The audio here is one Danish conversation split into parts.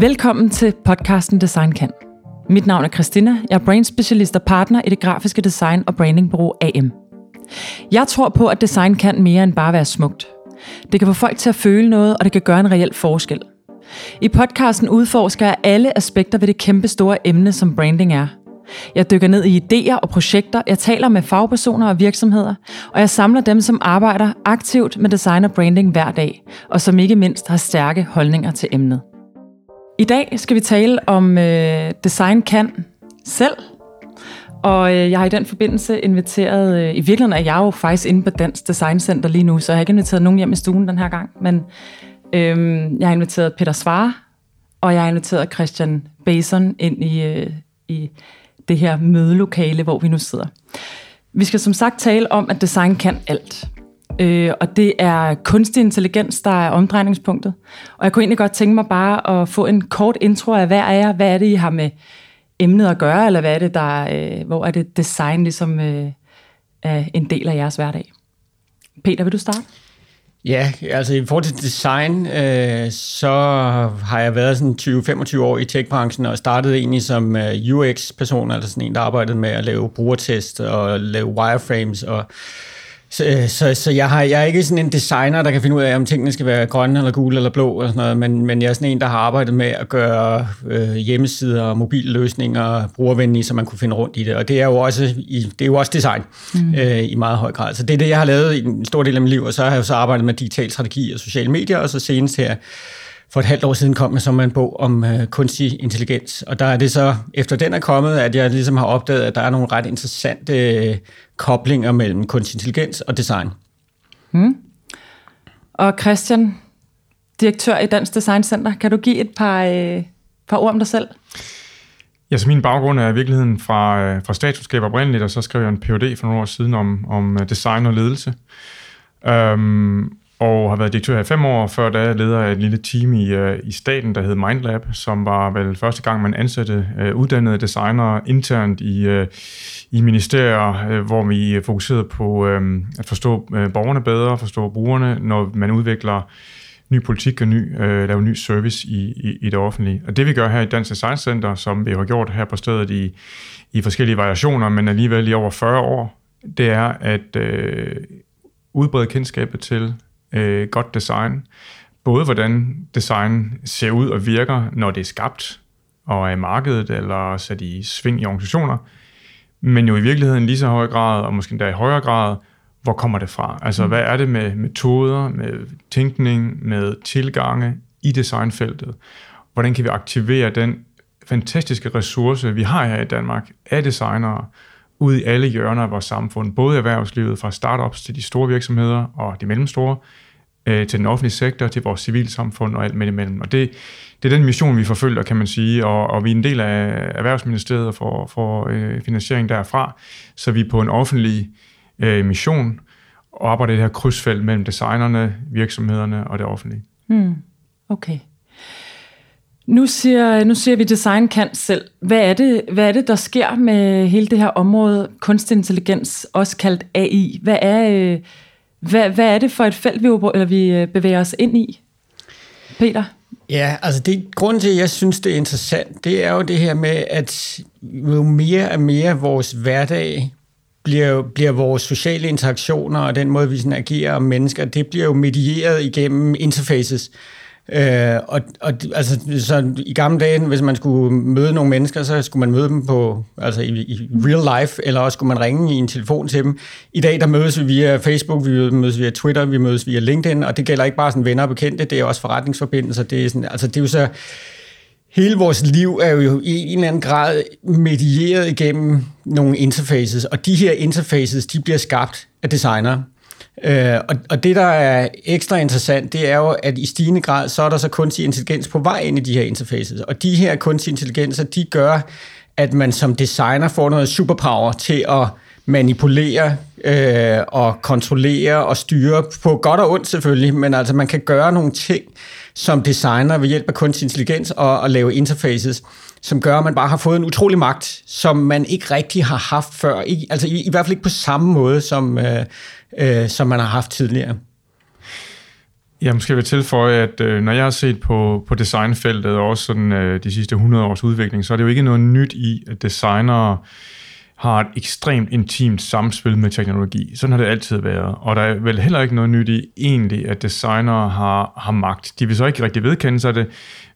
Velkommen til podcasten Design Kan. Mit navn er Christina. Jeg er brandspecialist og partner i det grafiske design og brandingbureau AM. Jeg tror på, at design kan mere end bare være smukt. Det kan få folk til at føle noget, og det kan gøre en reel forskel. I podcasten udforsker jeg alle aspekter ved det kæmpe store emne, som branding er. Jeg dykker ned i idéer og projekter, jeg taler med fagpersoner og virksomheder, og jeg samler dem, som arbejder aktivt med design og branding hver dag, og som ikke mindst har stærke holdninger til emnet. I dag skal vi tale om øh, design kan selv, og øh, jeg har i den forbindelse inviteret, øh, i virkeligheden er jeg jo faktisk inde på Dansk Design Center lige nu, så jeg har ikke inviteret nogen hjem i stuen den her gang, men øh, jeg har inviteret Peter Svare, og jeg har inviteret Christian Bason ind i, øh, i det her mødelokale, hvor vi nu sidder. Vi skal som sagt tale om, at design kan alt. Øh, og det er kunstig intelligens, der er omdrejningspunktet. Og jeg kunne egentlig godt tænke mig bare at få en kort intro af hvad er jer. Hvad er det, I har med emnet at gøre, eller hvad er det, der, øh, hvor er det design ligesom øh, er en del af jeres hverdag? Peter, vil du starte? Ja, altså i forhold til design, øh, så har jeg været sådan 20-25 år i techbranchen og startede egentlig som øh, UX-person, altså sådan en, der arbejdede med at lave brugertest og lave wireframes og øh, så, så jeg, har, jeg er ikke sådan en designer, der kan finde ud af, om tingene skal være grønne eller gule eller blå, eller sådan noget, men, men jeg er sådan en, der har arbejdet med at gøre øh, hjemmesider og mobilløsninger brugervenlige, så man kunne finde rundt i det. Og det er jo også, i, det er jo også design mm. øh, i meget høj grad. Så det er det, jeg har lavet i en stor del af mit liv, og så har jeg så arbejdet med digital strategi og sociale medier, og så senest her for et halvt år siden kom jeg så med en bog om øh, kunstig intelligens. Og der er det så, efter den er kommet, at jeg ligesom har opdaget, at der er nogle ret interessante øh, koblinger mellem kunstig intelligens og design. Hmm. Og Christian, direktør i Dansk Design Center, kan du give et par, øh, par ord om dig selv? Ja, så min baggrund er i virkeligheden fra, øh, fra statskundskab oprindeligt, og så skrev jeg en Ph.D. for nogle år siden om, om øh, design og ledelse. Um, og har været direktør her i fem år. Før da leder af et lille team i, øh, i staten, der hed Mindlab, som var vel første gang, man ansatte uh, uddannede designere internt i, uh, i ministerier, uh, hvor vi fokuserede på uh, at forstå uh, borgerne bedre, forstå brugerne, når man udvikler ny politik og ny, uh, laver ny service i, i, i det offentlige. Og det vi gør her i Dansk Design Center, som vi har gjort her på stedet i, i forskellige variationer, men alligevel i over 40 år, det er at uh, udbrede kendskabet til øh, godt design. Både hvordan design ser ud og virker, når det er skabt og er i markedet eller sat i sving i organisationer, men jo i virkeligheden lige så høj grad, og måske endda i højere grad, hvor kommer det fra? Altså, mm. hvad er det med metoder, med tænkning, med tilgange i designfeltet? Hvordan kan vi aktivere den fantastiske ressource, vi har her i Danmark af designere, ud i alle hjørner af vores samfund, både erhvervslivet fra startups til de store virksomheder og de mellemstore, øh, til den offentlige sektor, til vores civilsamfund og alt med imellem. Og det, det er den mission, vi forfølger, kan man sige, og, og vi er en del af Erhvervsministeriet for, for øh, finansiering derfra, så vi er på en offentlig øh, mission og arbejder i det her krydsfelt mellem designerne, virksomhederne og det offentlige. Hmm. Okay. Nu siger, nu siger vi design kan selv. Hvad er, det, hvad er det, der sker med hele det her område, kunstig intelligens, også kaldt AI? Hvad er, øh, hvad, hvad er det for et felt, vi, eller vi øh, bevæger os ind i? Peter? Ja, altså det grund til, at jeg synes, det er interessant, det er jo det her med, at jo mere og mere vores hverdag bliver, bliver vores sociale interaktioner og den måde, vi sådan agerer om mennesker, det bliver jo medieret igennem interfaces. Øh, og, og altså, så i gamle dage, hvis man skulle møde nogle mennesker, så skulle man møde dem på, altså i, i real life, eller også skulle man ringe i en telefon til dem. I dag, der mødes vi via Facebook, vi mødes via Twitter, vi mødes via LinkedIn, og det gælder ikke bare sådan venner og bekendte, det er også forretningsforbindelser. Det er, sådan, altså, det er jo så, hele vores liv er jo i en eller anden grad medieret igennem nogle interfaces, og de her interfaces, de bliver skabt af designere. Øh, og, og det, der er ekstra interessant, det er jo, at i stigende grad, så er der så kunstig intelligens på vej ind i de her interfaces. Og de her kunstige intelligenser, de gør, at man som designer får noget superpower til at manipulere øh, og kontrollere og styre på godt og ondt selvfølgelig, men altså man kan gøre nogle ting som designer ved hjælp af kunstig intelligens og, og lave interfaces, som gør, at man bare har fået en utrolig magt, som man ikke rigtig har haft før. I, altså i, i hvert fald ikke på samme måde, som, øh, øh, som man har haft tidligere. Jeg måske vil tilføje, at øh, når jeg har set på, på designfeltet og også sådan, øh, de sidste 100 års udvikling, så er det jo ikke noget nyt i, at designere har et ekstremt intimt samspil med teknologi. Sådan har det altid været. Og der er vel heller ikke noget nyt i egentlig, at designere har, har magt. De vil så ikke rigtig vedkende sig det,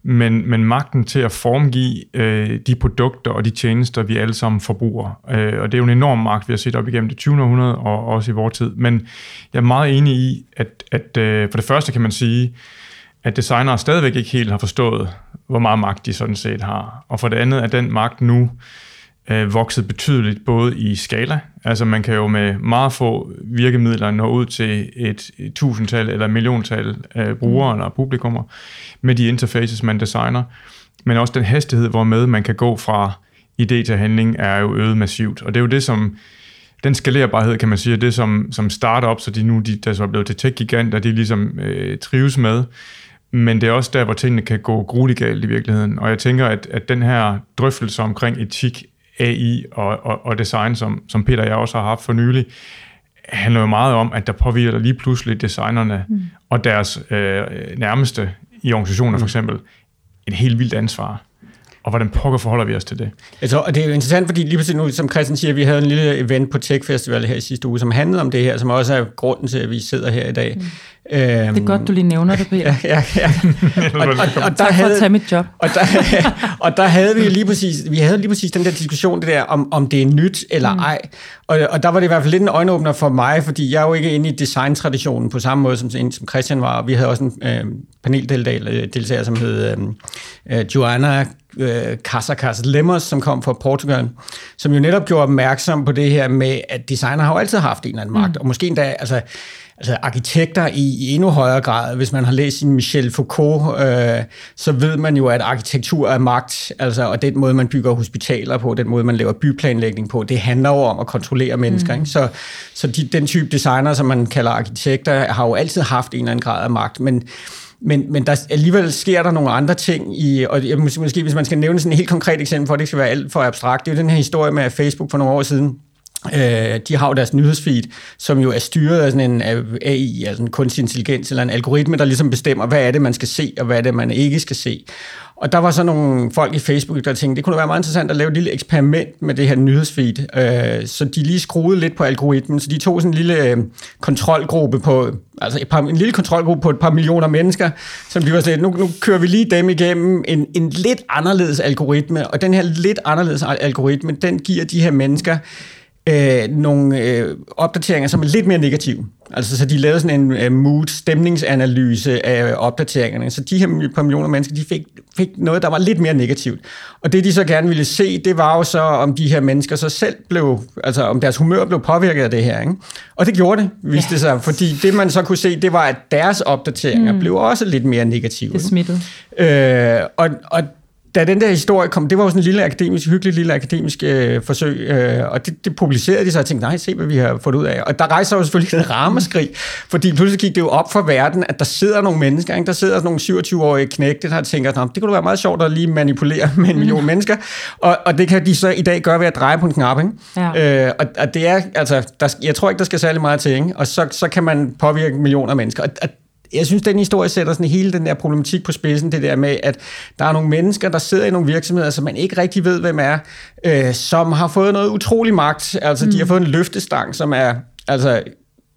men, men magten til at formgive øh, de produkter og de tjenester, vi alle sammen forbruger. Øh, og det er jo en enorm magt, vi har set op igennem det 20. århundrede og også i vores tid. Men jeg er meget enig i, at, at øh, for det første kan man sige, at designere stadigvæk ikke helt har forstået, hvor meget magt de sådan set har. Og for det andet er den magt nu øh, vokset betydeligt, både i skala, altså man kan jo med meget få virkemidler nå ud til et, tusindtal eller milliontal øh, brugere mm. eller publikummer, med de interfaces, man designer, men også den hastighed, hvormed man kan gå fra idé til handling, er jo øget massivt, og det er jo det, som den skalerbarhed, kan man sige, er det, som, som startups, så de nu, de, der så er blevet til tech-giganter, de ligesom øh, trives med, men det er også der, hvor tingene kan gå grueligt galt i virkeligheden. Og jeg tænker, at, at den her drøftelse omkring etik AI og, og, og design, som, som Peter og jeg også har haft for nylig, handler jo meget om, at der påvirker lige pludselig designerne mm. og deres øh, nærmeste i organisationer for mm. eksempel et helt vildt ansvar og hvordan pokker forholder vi os til det? Altså, og det er jo interessant, fordi lige præcis nu, som Christian siger, vi havde en lille event på Tech Festival her i sidste uge, som handlede om det her, som også er grunden til, at vi sidder her i dag. Mm. Øhm, det er godt, du lige nævner det, Peter. ja, ja, ja. og, og, og, og der havde, for at tage mit job. Og der, og der havde vi lige præcis, vi havde lige præcis den der diskussion, det der, om, om det er nyt eller mm. ej. Og, og der var det i hvert fald lidt en øjenåbner for mig, fordi jeg er jo ikke inde i design-traditionen på samme måde, som, som Christian var. Vi havde også en øh, paneldeltager, som hed øh, øh Joanna øh, Casacas Lemos, som kom fra Portugal, som jo netop gjorde opmærksom på det her med, at designer har jo altid haft en eller anden magt, mm. og måske endda, altså, altså arkitekter i, i endnu højere grad. Hvis man har læst Michel Foucault, øh, så ved man jo, at arkitektur er magt, altså, og den måde, man bygger hospitaler på, den måde, man laver byplanlægning på, det handler jo om at kontrollere mennesker. Mm. Ikke? Så, så de, den type designer, som man kalder arkitekter, har jo altid haft en eller anden grad af magt, men men, men der, alligevel sker der nogle andre ting, i, og jeg, måske, måske hvis man skal nævne sådan et helt konkret eksempel, for at det ikke skal være alt for abstrakt, det er jo den her historie med Facebook for nogle år siden, Øh, de har jo deres nyhedsfeed, som jo er styret af sådan en AI, altså en kunstig intelligens, eller en algoritme, der ligesom bestemmer, hvad er det, man skal se, og hvad er det, man ikke skal se. Og der var så nogle folk i Facebook, der tænkte, det kunne være meget interessant at lave et lille eksperiment med det her nyhedsfeed. Øh, så de lige skruede lidt på algoritmen, så de tog sådan en lille øh, kontrolgruppe på, altså et par, en lille kontrolgruppe på et par millioner mennesker, som de var sådan, nu, nu kører vi lige dem igennem en, en lidt anderledes algoritme, og den her lidt anderledes algoritme, den giver de her mennesker øh, nogle øh, opdateringer, som er lidt mere negative. Altså, så de lavede sådan en øh, mood, stemningsanalyse af opdateringerne. Så de her par millioner mennesker, de fik, fik noget, der var lidt mere negativt. Og det, de så gerne ville se, det var jo så, om de her mennesker så selv blev, altså om deres humør blev påvirket af det her. Ikke? Og det gjorde det, viste ja. det sig. Fordi det, man så kunne se, det var, at deres opdateringer mm. blev også lidt mere negative. Det smittede. Øh, og, og da den der historie kom, det var jo sådan en lille akademisk, hyggelig lille akademisk øh, forsøg, øh, og det, det publicerede de så, og jeg tænkte, nej, se hvad vi har fået ud af. Og der rejser jo selvfølgelig en rammeskrig, fordi pludselig gik det jo op for verden, at der sidder nogle mennesker, ikke? der sidder nogle 27-årige knægte, der tænker, det kunne være meget sjovt at lige manipulere med en million mm. mennesker, og, og det kan de så i dag gøre ved at dreje på en knap. Ikke? Ja. Øh, og, og det er, altså, der, jeg tror ikke, der skal særlig meget til, ikke? og så, så kan man påvirke millioner af mennesker. Og, og jeg synes, den historie sætter sådan hele den der problematik på spidsen, det der med, at der er nogle mennesker, der sidder i nogle virksomheder, som man ikke rigtig ved, hvem er, øh, som har fået noget utrolig magt. Altså, mm. de har mm. fået en løftestang, som er altså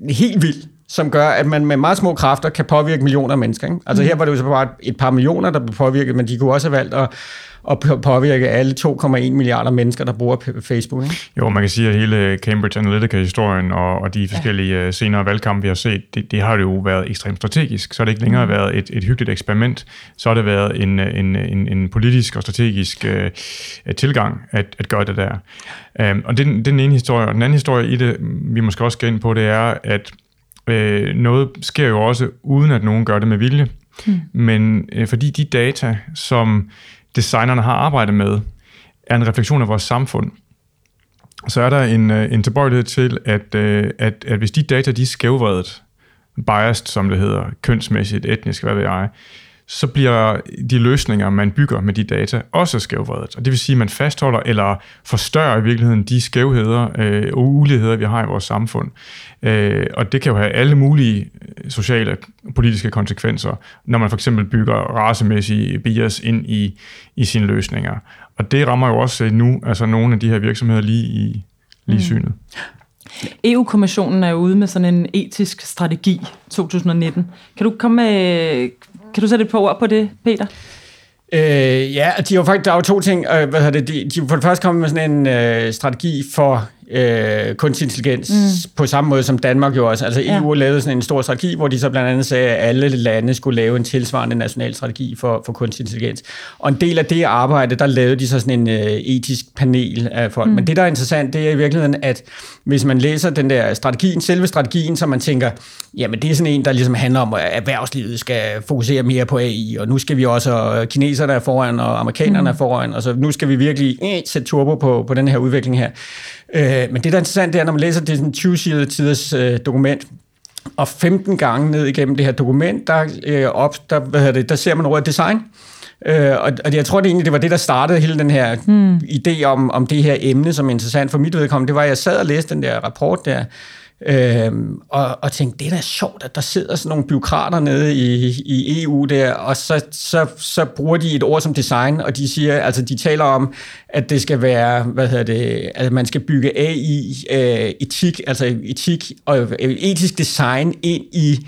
helt vild som gør, at man med meget små kræfter kan påvirke millioner af mennesker. Ikke? Altså mm. her var det jo så bare et par millioner, der blev påvirket, men de kunne også have valgt at og påvirke alle 2,1 milliarder mennesker, der bruger Facebook. Ikke? Jo, man kan sige, at hele Cambridge Analytica-historien og, og de forskellige ja. Øh, senere valgkampe, vi har set, det, det har jo været ekstremt strategisk. Så har det ikke længere mm. været et, et hyggeligt eksperiment, så har det været en, en, en, en politisk og strategisk uh, tilgang at, at gøre det der. Um, og det, det er den ene historie. Og den anden historie i det, vi måske også skal ind på, det er, at uh, noget sker jo også, uden at nogen gør det med vilje. Mm. Men uh, fordi de data, som designerne har arbejdet med, er en refleksion af vores samfund, så er der en, øh, en tilbøjelighed til, at, øh, at, at hvis de data de er skævvredet, biased som det hedder, kønsmæssigt, etnisk, hvad ved jeg, så bliver de løsninger, man bygger med de data, også skævvredet. Og det vil sige, at man fastholder eller forstørrer i virkeligheden de skævheder øh, og uligheder, vi har i vores samfund. Øh, og det kan jo have alle mulige øh, sociale og politiske konsekvenser, når man for eksempel bygger racemæssige bias ind i, i sine løsninger. Og det rammer jo også nu altså nogle af de her virksomheder lige i lige mm. synet. EU-kommissionen er ude med sådan en etisk strategi 2019. Kan du komme med, kan du sætte et par ord på det, Peter? Øh, ja, de var faktisk, der er jo to ting. Øh, hvad det, de, de for det første kommet med sådan en øh, strategi for øh, kunstig intelligens, mm. på samme måde som Danmark jo også. Altså EU ja. lavede sådan en stor strategi, hvor de så blandt andet sagde, at alle lande skulle lave en tilsvarende national strategi for, for kunstig intelligens. Og en del af det arbejde, der lavede de så sådan en øh, etisk panel af folk. Mm. Men det, der er interessant, det er i virkeligheden, at hvis man læser den der strategien, selve strategien, så man tænker, jamen det er sådan en, der ligesom handler om, at erhvervslivet skal fokusere mere på AI, og nu skal vi også, og kineserne er foran, og amerikanerne mm. er foran, og så nu skal vi virkelig øh, sætte turbo på, på den her udvikling her. Øh, men det, der er interessant, det er, når man læser det 20 siders øh, dokument, og 15 gange ned igennem det her dokument, der, øh, op, der, hvad hedder det, der ser man ordet design. Øh, og, og jeg tror det egentlig, det var det, der startede hele den her hmm. idé om, om det her emne, som er interessant for mit vedkommende. Det var, at jeg sad og læste den der rapport der, Øhm, og, og tænkte, det er da sjovt, at der sidder sådan nogle byråkrater nede i, i EU der, og så, så, så bruger de et ord som design, og de siger, altså de taler om, at det skal være, hvad hedder det, at man skal bygge AI, øh, etik, altså etik og øh, etisk design ind i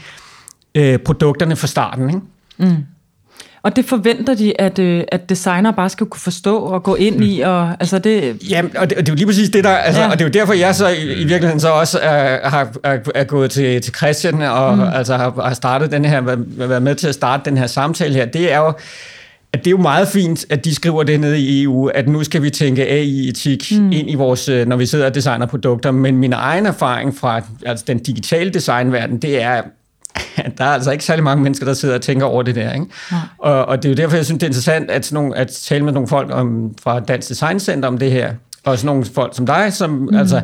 øh, produkterne fra starten, ikke? Mm. Og det forventer de, at, øh, at designer bare skal kunne forstå og gå ind i, og altså det... Jamen, og det, og det er jo lige præcis det der, altså, ja. og det er jo derfor, jeg så i, i virkeligheden så også er, har, er, er gået til, til Christian, og mm. altså har, har startet den her, været med til at starte den her samtale her, det er jo, at det er jo meget fint, at de skriver det nede i EU, at nu skal vi tænke AI-etik mm. ind i vores, øh, når vi sidder og designer produkter, men min egen erfaring fra altså den digitale designverden, det er, der er altså ikke særlig mange mennesker, der sidder og tænker over det der. Ikke? Ja. Og, og det er jo derfor, jeg synes, det er interessant at, sådan nogle, at tale med nogle folk om, fra Dansk Design Center om det her, og sådan nogle folk som dig, som mm. altså,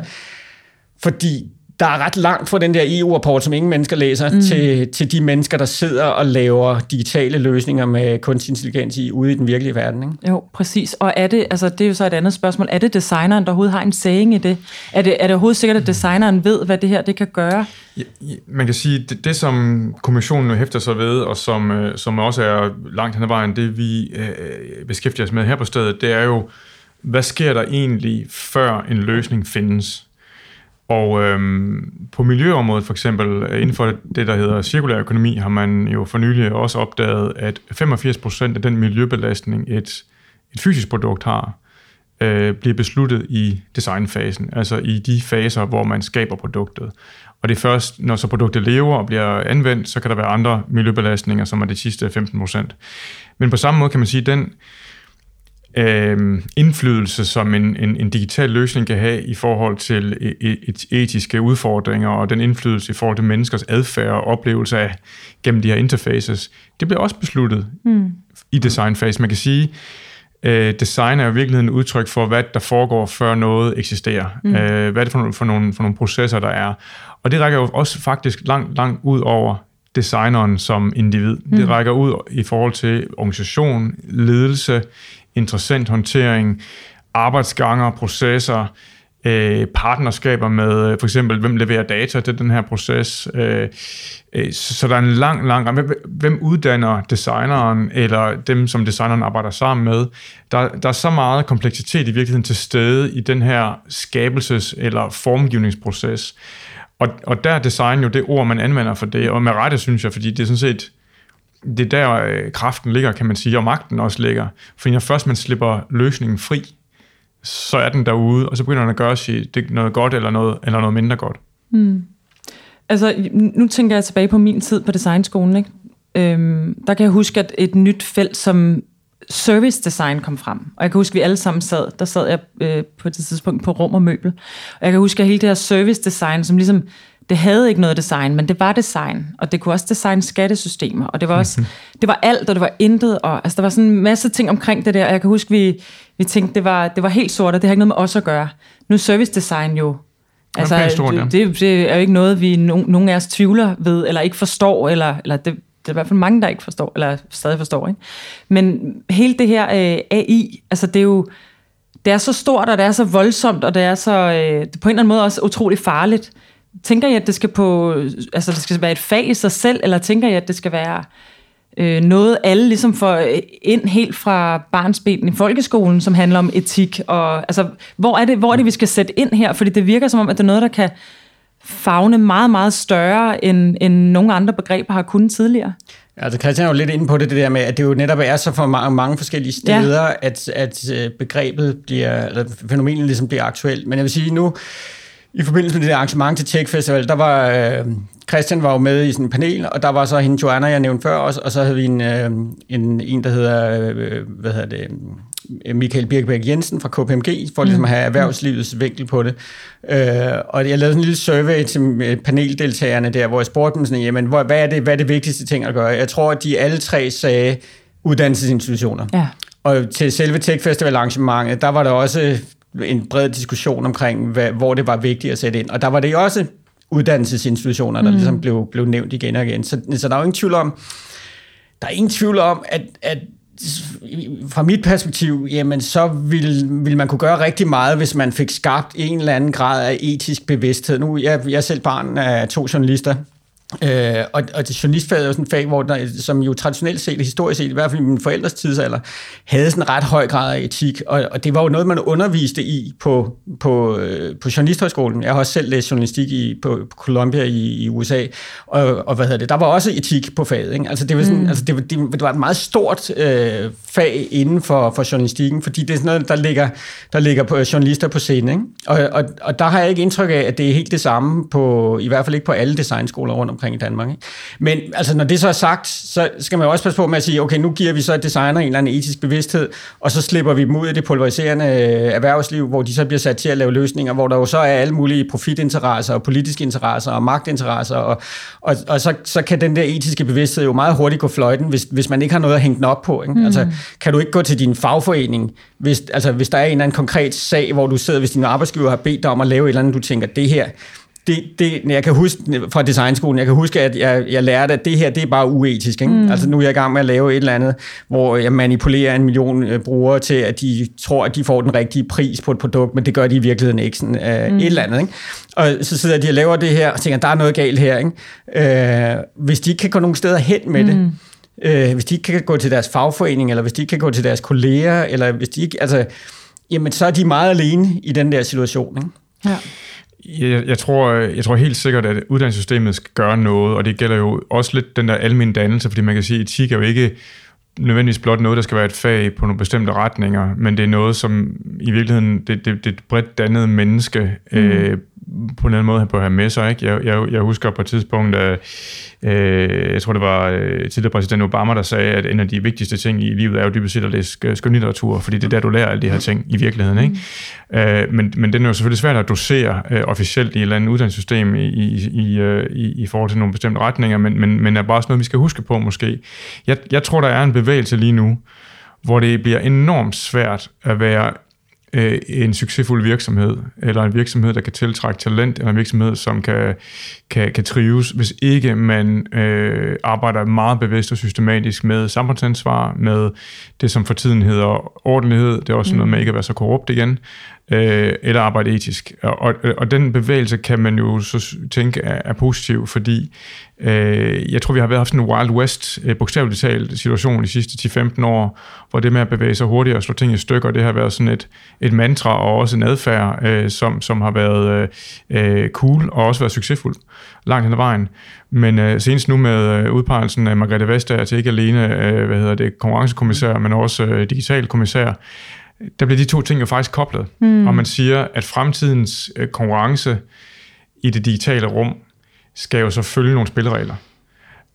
fordi der er ret langt fra den der EU-rapport, som ingen mennesker læser, mm. til, til de mennesker, der sidder og laver digitale løsninger med kunstig intelligens i, ude i den virkelige verden. Ikke? Jo, præcis. Og er det, altså det er jo så et andet spørgsmål, er det designeren, der overhovedet har en saying i det? Er det, er det overhovedet sikkert, at designeren ved, hvad det her det kan gøre? Ja, man kan sige, det, det som kommissionen hæfter sig ved, og som, øh, som også er langt hen ad vejen, det vi øh, beskæftiger os med her på stedet, det er jo, hvad sker der egentlig, før en løsning findes? Og øhm, på miljøområdet for eksempel, øh, inden for det, der hedder cirkulær økonomi, har man jo for nylig også opdaget, at 85% af den miljøbelastning, et, et fysisk produkt har, øh, bliver besluttet i designfasen, altså i de faser, hvor man skaber produktet. Og det er først, når så produktet lever og bliver anvendt, så kan der være andre miljøbelastninger, som er de sidste 15%. Men på samme måde kan man sige, at den øh, indflydelse, som en, en, en digital løsning kan have i forhold til et, et etiske udfordringer, og den indflydelse i forhold til menneskers adfærd og oplevelse af gennem de her interfaces, det bliver også besluttet mm. i designfasen. Man kan sige, øh, design er jo i virkeligheden et udtryk for, hvad der foregår, før noget eksisterer. Mm. Øh, hvad er det for, for, nogle, for nogle processer, der er. Og det rækker jo også faktisk langt, langt ud over designeren som individ. Mm. Det rækker ud i forhold til organisation, ledelse, interessant håndtering, arbejdsganger, processer, øh, partnerskaber med øh, for eksempel, hvem leverer data til den her proces. Øh, øh, så der er en lang, lang hvem, hvem uddanner designeren, eller dem, som designeren arbejder sammen med. Der, der er så meget kompleksitet i virkeligheden til stede i den her skabelses- eller formgivningsproces. Og, og der er design jo det ord, man anvender for det, og med rette, synes jeg, fordi det er sådan set det er der øh, kraften ligger, kan man sige, og magten også ligger. For når først man slipper løsningen fri, så er den derude, og så begynder den at gøre sig det noget godt eller noget, eller noget mindre godt. Mm. Altså, nu tænker jeg tilbage på min tid på designskolen. Ikke? Øhm, der kan jeg huske, at et nyt felt som service design kom frem. Og jeg kan huske, at vi alle sammen sad, der sad jeg øh, på det tidspunkt på rum og møbel. Og jeg kan huske, at hele det her service design, som ligesom det havde ikke noget design, men det var design, og det kunne også designe skattesystemer, og det var også, mm-hmm. det var alt, og det var intet, og altså, der var sådan en masse ting omkring det der, og jeg kan huske, vi, vi tænkte, det var, det var helt sort, og det har ikke noget med os at gøre. Nu er service design jo, altså, stort, ja. det, det, er jo ikke noget, vi no, nogen af os tvivler ved, eller ikke forstår, eller, eller det, er i hvert fald mange, der ikke forstår, eller stadig forstår. Ikke? Men hele det her øh, AI, altså det er jo, det er så stort, og det er så voldsomt, og det er så, øh, det på en eller anden måde også utrolig farligt. Tænker I, at det skal, på, altså det skal være et fag i sig selv, eller tænker I, at det skal være øh, noget, alle ligesom får ind helt fra barnsbenen i folkeskolen, som handler om etik? Og, altså, hvor, er det, hvor er det, vi skal sætte ind her? Fordi det virker som om, at det er noget, der kan fagne meget, meget større, end, end nogle andre begreber har kunnet tidligere. Altså Christian er jo lidt inde på det, det der med, at det jo netop er så for mange, mange forskellige steder, ja. at, at øh, begrebet bliver, eller fænomenet ligesom bliver aktuelt. Men jeg vil sige nu, i forbindelse med det arrangement til Tech Festival, der var øh, Christian var jo med i sådan en panel, og der var så hende Joanna, jeg nævnte før også, og så havde vi en, øh, en, en der hedder, øh, hvad hedder det, Michael Birkebæk Jensen fra KPMG, for ligesom at have mm. erhvervslivets vinkel på det. Øh, og jeg lavede en lille survey til paneldeltagerne der, hvor jeg spurgte dem sådan, jamen, hvad er det, hvad er det vigtigste ting at gøre? Jeg tror, at de alle tre sagde uddannelsesinstitutioner. Ja. Og til selve Tech Festival arrangementet, der var der også en bred diskussion omkring, hvad, hvor det var vigtigt at sætte ind. Og der var det også uddannelsesinstitutioner, der mm. ligesom blev, blev nævnt igen og igen. Så, så der er jo ingen tvivl om, der er ingen tvivl om, at, at fra mit perspektiv, jamen så vil, vil man kunne gøre rigtig meget, hvis man fik skabt en eller anden grad af etisk bevidsthed. Nu jeg, jeg er selv barn af to journalister, Øh, og, og det journalistfaget er jo sådan et fag, hvor der, som jo traditionelt set, historisk set, i hvert fald i min forældres tidsalder, havde sådan en ret høj grad af etik, og, og det var jo noget, man underviste i på, på, øh, på journalisthøjskolen. Jeg har også selv læst journalistik i, på, på Columbia i, i USA, og, og hvad hedder det, der var også etik på faget. Ikke? Altså det var, sådan, mm. altså det, var, det, det var et meget stort øh, fag inden for, for journalistikken, fordi det er sådan noget, der ligger, der ligger på journalister på scenen. Ikke? Og, og, og der har jeg ikke indtryk af, at det er helt det samme på, i hvert fald ikke på alle designskoler rundt omkring i Danmark. Ikke? Men altså, når det så er sagt, så skal man jo også passe på med at sige, okay, nu giver vi så designer en eller anden etisk bevidsthed, og så slipper vi dem ud i det polariserende øh, erhvervsliv, hvor de så bliver sat til at lave løsninger, hvor der jo så er alle mulige profitinteresser, og politiske interesser, og magtinteresser, og, og, og så, så kan den der etiske bevidsthed jo meget hurtigt gå fløjten, hvis, hvis man ikke har noget at hænge den op på. Ikke? Mm. Altså, kan du ikke gå til din fagforening, hvis, altså, hvis der er en eller anden konkret sag, hvor du sidder, hvis din arbejdsgiver har bedt dig om at lave et eller andet, du tænker, det her, det, det, jeg kan huske fra designskolen, jeg kan huske, at jeg, jeg lærte, at det her, det er bare uetisk. Ikke? Mm. Altså nu er jeg i gang med at lave et eller andet, hvor jeg manipulerer en million øh, brugere til, at de tror, at de får den rigtige pris på et produkt, men det gør de i virkeligheden ikke. Sådan, uh, mm. Et eller andet. Ikke? Og så sidder de og laver det her, og tænker, der er noget galt her. Ikke? Uh, hvis de ikke kan gå nogen steder hen med mm. det, uh, hvis de ikke kan gå til deres fagforening, eller hvis de ikke kan gå til deres kolleger, eller hvis de ikke, altså, jamen så er de meget alene i den der situation. Ikke? Ja. Jeg, jeg, tror, jeg tror helt sikkert, at uddannelsessystemet skal gøre noget, og det gælder jo også lidt den der almindelige dannelse, fordi man kan sige, at etik er jo ikke nødvendigvis blot noget, der skal være et fag på nogle bestemte retninger, men det er noget, som i virkeligheden, det, det, det et bredt dannet menneske mm. øh, på en eller anden måde at have med sig. Ikke? Jeg, jeg, jeg husker på et tidspunkt, at øh, jeg tror det var øh, tidligere præsident Obama, der sagde, at en af de vigtigste ting i livet er jo dybest set at læse skønlitteratur, fordi det er der, du lærer alle de her ting i virkeligheden. Ikke? Mm. Øh, men, men den er jo selvfølgelig svært at dosere øh, officielt i et eller andet uddannelsessystem i, i, i, øh, i, i forhold til nogle bestemte retninger, men, men, men er bare også noget, vi skal huske på måske. Jeg, jeg tror, der er en bevægelse lige nu, hvor det bliver enormt svært at være øh, en succesfuld virksomhed, eller en virksomhed, der kan tiltrække talent, eller en virksomhed, som kan, kan, kan trives, hvis ikke man øh, arbejder meget bevidst og systematisk med samfundsansvar, med det, som for tiden hedder ordentlighed, det er også mm. noget med ikke at være så korrupt igen, øh, eller arbejde etisk. Og, og, og den bevægelse kan man jo så tænke er, er positiv, fordi øh, jeg tror, vi har været haft en Wild West, øh, bogstaveligt talt, situation de sidste 10-15 år, hvor det med at bevæge sig hurtigt og slå ting i stykker, det har været sådan et, et mantra og også en adfærd, øh, som, som har været øh, cool og også været succesfuld langt hen ad vejen. Men øh, senest nu med øh, udpegelsen af Margrethe Vestager til ikke alene øh, hvad hedder det, konkurrencekommissær, men også øh, digital kommissær, der bliver de to ting jo faktisk koblet. Mm. Og man siger, at fremtidens øh, konkurrence i det digitale rum skal jo så følge nogle spilleregler.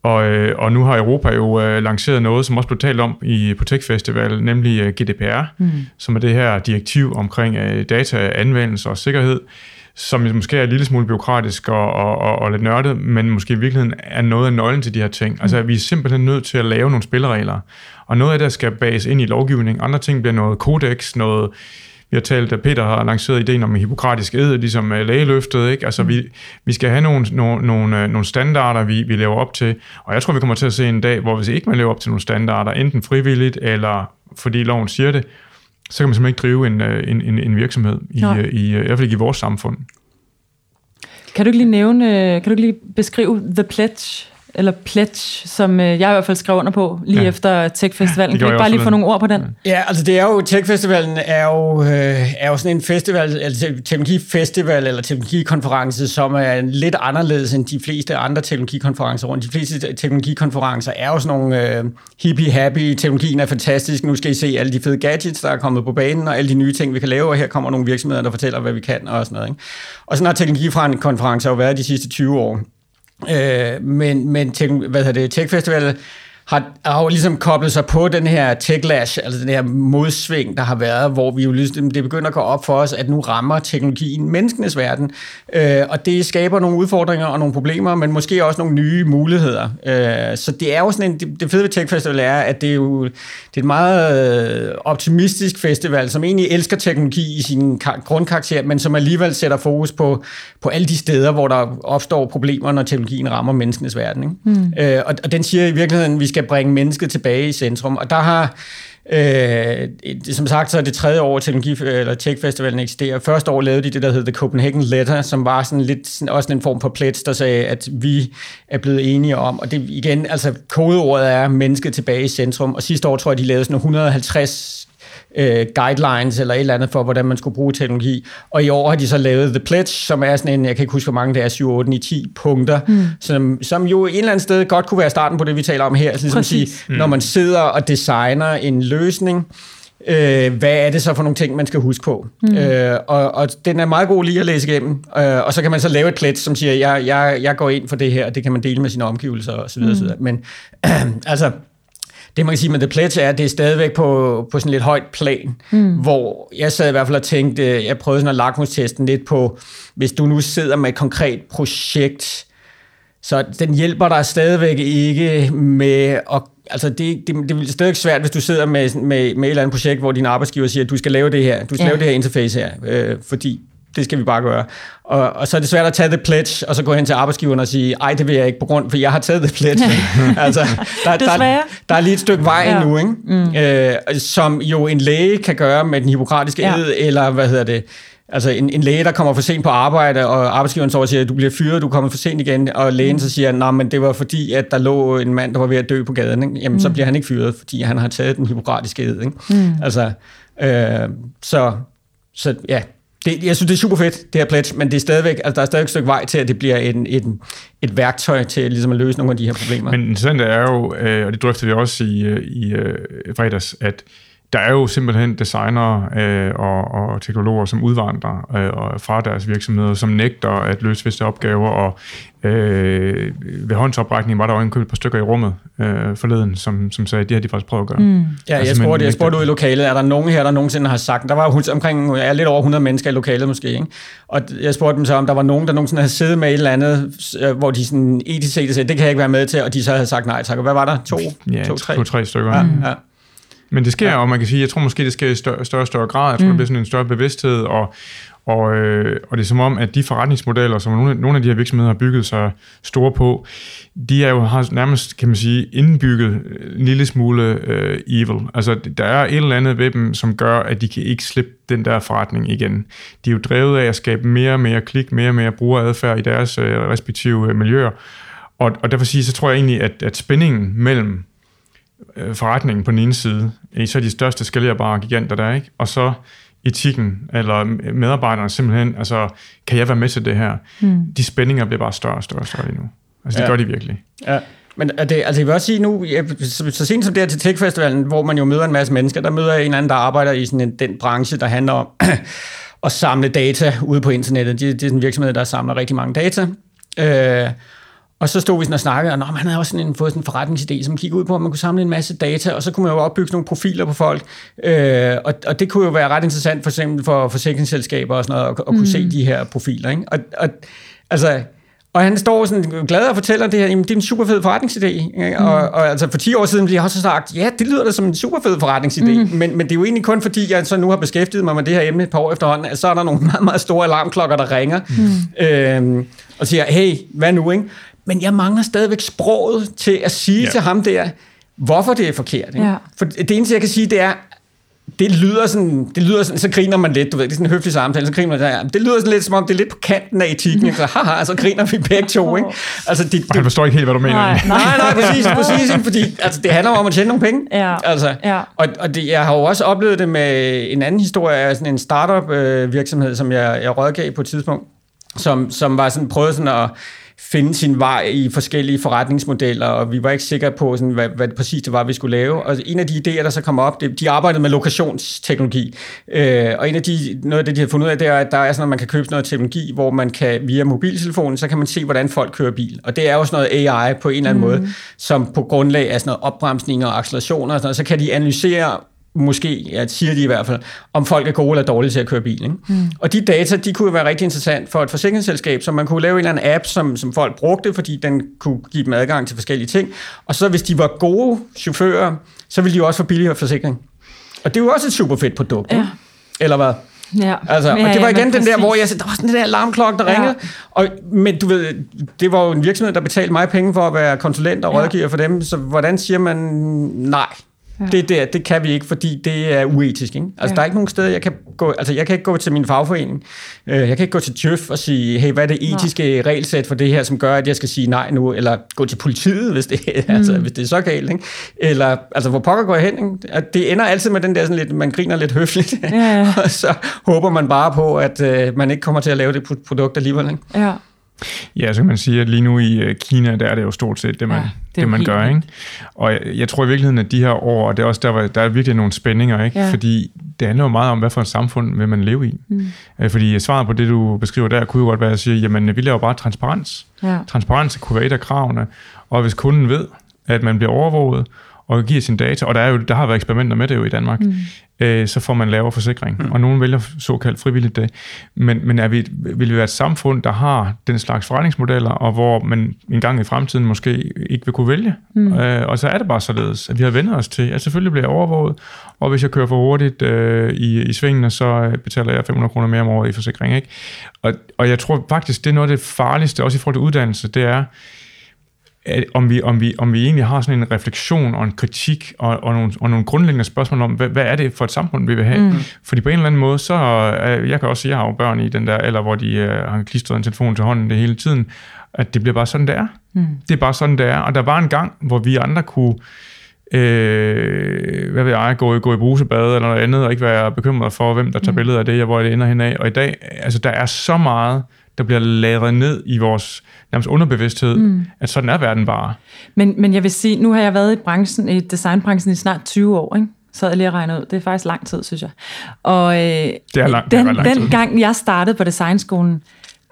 Og, øh, og nu har Europa jo øh, lanceret noget, som også blev talt om i, på Tech Festival, nemlig øh, GDPR, mm. som er det her direktiv omkring øh, dataanvendelse og sikkerhed, som måske er en lille smule byråkratisk og, og, og, og lidt nørdet, men måske i virkeligheden er noget af nøglen til de her ting. Altså, mm. vi er simpelthen nødt til at lave nogle spilleregler, og noget af det skal bages ind i lovgivning, andre ting bliver noget kodex, noget Vi har talt, at Peter har lanceret ideen om hippokratisk ed, ligesom øh, lægeløftet. Ikke? Altså, vi, vi skal have nogle, nogle, nogle, øh, nogle standarder, vi, vi lever op til. Og jeg tror, vi kommer til at se en dag, hvor hvis ikke man lever op til nogle standarder, enten frivilligt eller fordi loven siger det, så kan man simpelthen ikke drive en, øh, en, en, en virksomhed, i, i, i, i hvert fald ikke i vores samfund. Kan du ikke lige nævne, kan du ikke lige beskrive The Pledge? Eller pledge, som øh, jeg i hvert fald skrev under på lige ja. efter Tech-festivalen. Kan ikke bare lige få nogle ord på den? Ja, altså det er jo, Tech-festivalen er jo, øh, er jo sådan en festival, altså teknologifestival eller teknologikonference, som er lidt anderledes end de fleste andre teknologikonferencer rundt. De fleste teknologikonferencer er jo sådan nogle øh, hippie-happy, teknologien er fantastisk, nu skal I se alle de fede gadgets, der er kommet på banen, og alle de nye ting, vi kan lave, og her kommer nogle virksomheder, der fortæller, hvad vi kan og sådan noget. Ikke? Og sådan har teknologikonferencer jo været de sidste 20 år. Øh, men men hvad hedder det, Tech Festival har, har jo ligesom koblet sig på den her techlash, altså den her modsving, der har været, hvor vi jo ligesom, det begynder at gå op for os, at nu rammer teknologien menneskenes verden, øh, og det skaber nogle udfordringer og nogle problemer, men måske også nogle nye muligheder. Øh, så det er jo sådan en, det, det fede ved Tech Festival er, at det er jo det er et meget øh, optimistisk festival, som egentlig elsker teknologi i sin grundkarakter, men som alligevel sætter fokus på, på alle de steder, hvor der opstår problemer, når teknologien rammer menneskenes verden. Ikke? Mm. Øh, og, og den siger i virkeligheden, vi skal bringe mennesket tilbage i centrum. Og der har, øh, som sagt, så er det tredje år, teknologi, eller Tech Festivalen eksisterer. Første år lavede de det, der hed The Copenhagen Letter, som var sådan lidt, sådan, også en form for plet, der sagde, at vi er blevet enige om, og det igen, altså kodeordet er mennesket tilbage i centrum, og sidste år tror jeg, de lavede sådan 150 øh, guidelines eller et eller andet for, hvordan man skulle bruge teknologi. Og i år har de så lavet The Pledge, som er sådan en, jeg kan ikke huske, hvor mange det er, 7, 8, 9, 10 punkter, mm. som, som jo et eller andet sted godt kunne være starten på det, vi taler om her. Altså, ligesom sige, mm. Når man sidder og designer en løsning, øh, hvad er det så for nogle ting, man skal huske på? Mm. Øh, og, og den er meget god lige at læse igennem, øh, og så kan man så lave et pledge, som siger, jeg, jeg, jeg går ind for det her, og det kan man dele med sine omgivelser osv. Mm. Men øh, altså, det man kan sige med The Pledge er, at det er stadigvæk på, på sådan lidt højt plan, mm. hvor jeg sad i hvert fald og tænkte, jeg prøvede sådan at lakmustesten lidt på, hvis du nu sidder med et konkret projekt, så den hjælper dig stadigvæk ikke med at Altså det, det, det er stadig svært, hvis du sidder med, med, med et eller andet projekt, hvor din arbejdsgiver siger, at du skal lave det her, du skal ja. lave det her interface her, øh, fordi det skal vi bare gøre. Og, og så er det svært at tage the pledge, og så gå hen til arbejdsgiveren og sige, ej, det vil jeg ikke på grund, for jeg har taget the pledge. altså, der, der, der er lige et stykke vej ja. endnu, ikke? Mm. Øh, som jo en læge kan gøre med den hippokratiske ja. ed, eller hvad hedder det, Altså en, en læge, der kommer for sent på arbejde, og arbejdsgiveren så siger, at du bliver fyret, du kommer for sent igen, og lægen mm. så siger, nej, men det var fordi, at der lå en mand, der var ved at dø på gaden. Ikke? Jamen, mm. så bliver han ikke fyret, fordi han har taget den hippokratiske ed. Ikke? Mm. Altså, øh, så, så ja, det, jeg synes, det er super fedt, det her pledge, men det er stadigvæk, altså, der er stadigvæk et stykke vej til, at det bliver en, en, et værktøj til ligesom at løse nogle af de her problemer. Men interessant er jo, øh, og det drøfter vi også i, øh, øh, i fredags, at der er jo simpelthen designer øh, og, og teknologer, som udvandrer øh, fra deres virksomheder, som nægter at løse visse opgaver, og øh, ved håndsoprækning var der jo en par stykker i rummet øh, forleden, som, som sagde, at det har de faktisk prøvet at gøre. Mm. Ja, altså, jeg spurgte, jeg spurgte ud i lokalet, er der nogen her, der nogensinde har sagt, der var omkring ja, lidt over 100 mennesker i lokalet måske, ikke? og jeg spurgte dem så, om der var nogen, der nogensinde havde siddet med et eller andet, øh, hvor de sådan etisk set sagde, det kan jeg ikke være med til, og de så havde sagt nej tak. Og hvad var der? To? Ja, to, tre? To, tre stykker. Ja, ja. Men det sker, ja. og man kan sige, jeg tror måske, det sker i større større, større grad. Jeg tror, mm. det bliver sådan en større bevidsthed, og, og, øh, og det er som om, at de forretningsmodeller, som nogle, nogle af de her virksomheder har bygget sig store på, de er jo har nærmest, kan man sige, indbygget en lille smule øh, evil. Altså, der er et eller andet ved dem, som gør, at de kan ikke slippe den der forretning igen. De er jo drevet af at skabe mere og mere klik, mere og mere brugeradfærd i deres øh, respektive øh, miljøer. Og, og derfor sige, så tror jeg egentlig, at, at spændingen mellem øh, forretningen på den ene side, i så de største skalerbare giganter der, ikke? og så etikken, eller medarbejderne simpelthen, altså, kan jeg være med til det her? Mm. De spændinger bliver bare større og større og større lige nu. Altså, det ja. gør de virkelig. Ja. Men er det, altså jeg vil også sige nu, så, så sent som det her til Tech Festivalen, hvor man jo møder en masse mennesker, der møder en eller anden, der arbejder i sådan en, den branche, der handler om at samle data ude på internettet. Det, det er sådan en virksomhed, der samler rigtig mange data. Øh, og så stod vi sådan og snakkede, og nå, man havde også sådan en, fået sådan en forretningsidé, som gik ud på, at man kunne samle en masse data, og så kunne man jo opbygge nogle profiler på folk. Øh, og, og det kunne jo være ret interessant for eksempel for forsikringsselskaber og sådan noget, at, at kunne mm. se de her profiler. Ikke? Og, og, altså, Og han står sådan glad og fortæller det her, jamen det er en super fed forretningsidé. Ikke? Mm. Og, og, altså for 10 år siden ville jeg også sagt, ja, det lyder da som en super fed forretningsidé, mm. men, men det er jo egentlig kun fordi, jeg så nu har beskæftiget mig med det her emne et par år efterhånden, at så er der nogle meget, meget store alarmklokker, der ringer mm. øhm, og siger, hey, hvad nu, ikke? Men jeg mangler stadigvæk sproget til at sige ja. til ham der, hvorfor det er forkert. Ikke? Ja. For det eneste, jeg kan sige, det er, det lyder sådan, det lyder sådan, så griner man lidt, du ved, det er sådan en høflig samtale, så griner man, ja, det lyder sådan lidt som om, det er lidt på kanten af etikken, ikke? så haha, så griner vi begge to, ikke? Altså, det, det, Han forstår ikke helt, hvad du mener. Nej, nej, nej, præcis, præcis, ikke? fordi altså, det handler om at tjene nogle penge. Ja. Altså, ja. Og, og det, jeg har jo også oplevet det med en anden historie af sådan en startup øh, virksomhed, som jeg, jeg rådgav på et tidspunkt, som, som var sådan, prøvet sådan at finde sin vej i forskellige forretningsmodeller, og vi var ikke sikre på, sådan, hvad, hvad det præcis det var, vi skulle lave. Og en af de idéer, der så kom op, det, de arbejdede med lokationsteknologi. Øh, og en af de, noget af det, de har fundet ud af, det er, at der er sådan, at man kan købe noget teknologi, hvor man kan via mobiltelefonen, så kan man se, hvordan folk kører bil. Og det er jo sådan noget AI på en eller anden mm. måde, som på grundlag af sådan noget opbremsninger og accelerationer og sådan noget, så kan de analysere måske, ja, siger de i hvert fald, om folk er gode eller dårlige til at køre bil. Ikke? Mm. Og de data, de kunne være rigtig interessant for et forsikringsselskab, så man kunne lave en eller anden app, som, som folk brugte, fordi den kunne give dem adgang til forskellige ting. Og så hvis de var gode chauffører, så ville de også få billigere forsikring. Og det er jo også et super fedt produkt. Ja. Eller hvad? Ja. Altså, og det var igen den præcis. der, hvor jeg sagde, der var sådan den der alarmklokke, der ja. ringede. Og, men du ved, det var jo en virksomhed, der betalte mig penge for at være konsulent og rådgiver ja. for dem, så hvordan siger man nej? Ja. Det der, det kan vi ikke, fordi det er uetisk. Ikke? Altså, ja. der er ikke nogen steder, jeg kan gå... Altså, jeg kan ikke gå til min fagforening. Øh, jeg kan ikke gå til Tjøf og sige, hey, hvad er det etiske nej. regelsæt for det her, som gør, at jeg skal sige nej nu? Eller gå til politiet, hvis det, mm. altså, hvis det er så galt. Ikke? Eller, altså, hvor pokker går jeg hen? Ikke? At det ender altid med den der sådan lidt, man griner lidt høfligt. Ja. og så håber man bare på, at øh, man ikke kommer til at lave det produkt alligevel. Ikke? Ja. Ja, så kan man sige, at lige nu i øh, Kina, der er det jo stort set det, man, ja, det, det man gør. Ikke? Og jeg, jeg tror i virkeligheden, at de her år, og det er også der, der er virkelig nogle spændinger, ikke? Ja. fordi det handler jo meget om, hvad for et samfund vil man leve i. Mm. Øh, fordi svaret på det, du beskriver der, kunne jo godt være at sige, jamen vi laver bare transparens. Ja. Transparens kunne være et af kravene, og hvis kunden ved, at man bliver overvåget, og giver sin data, og der, er jo, der har været eksperimenter med det jo i Danmark, mm. øh, så får man lavere forsikring, mm. og nogen vælger såkaldt frivilligt det. Men, men er vi, vil vi være et samfund, der har den slags forretningsmodeller, og hvor man en gang i fremtiden måske ikke vil kunne vælge? Mm. Øh, og så er det bare således, at vi har vendt os til, at selvfølgelig bliver jeg overvåget, og hvis jeg kører for hurtigt øh, i, i svingene, så betaler jeg 500 kroner mere om året i forsikring. Ikke? Og, og jeg tror faktisk, det er noget af det farligste, også i forhold til uddannelse, det er, at om vi, om, vi, om vi egentlig har sådan en refleksion og en kritik og, og, nogle, og nogle grundlæggende spørgsmål om, hvad, hvad er det for et samfund, vi vil have? Mm. Fordi på en eller anden måde, så uh, jeg kan også sige, jeg har jo børn i den der alder, hvor de uh, har klistret en telefon til hånden det hele tiden, at det bliver bare sådan, det er. Mm. Det er bare sådan, det er. Og der var en gang, hvor vi andre kunne øh, hvad ved jeg, gå, gå i brusebad eller noget andet, og ikke være bekymret for, hvem der tager mm. billeder af det, og hvor det ender henad. Og i dag, altså der er så meget, der bliver lagret ned i vores nærmest underbevidsthed, mm. at sådan er verden bare. Men, men jeg vil sige, nu har jeg været i branchen, i designbranchen i snart 20 år, ikke? Så jeg lige at regne ud. Det er faktisk lang tid, synes jeg. Og øh, det er lang, den, det er lang den gang, jeg startede på designskolen,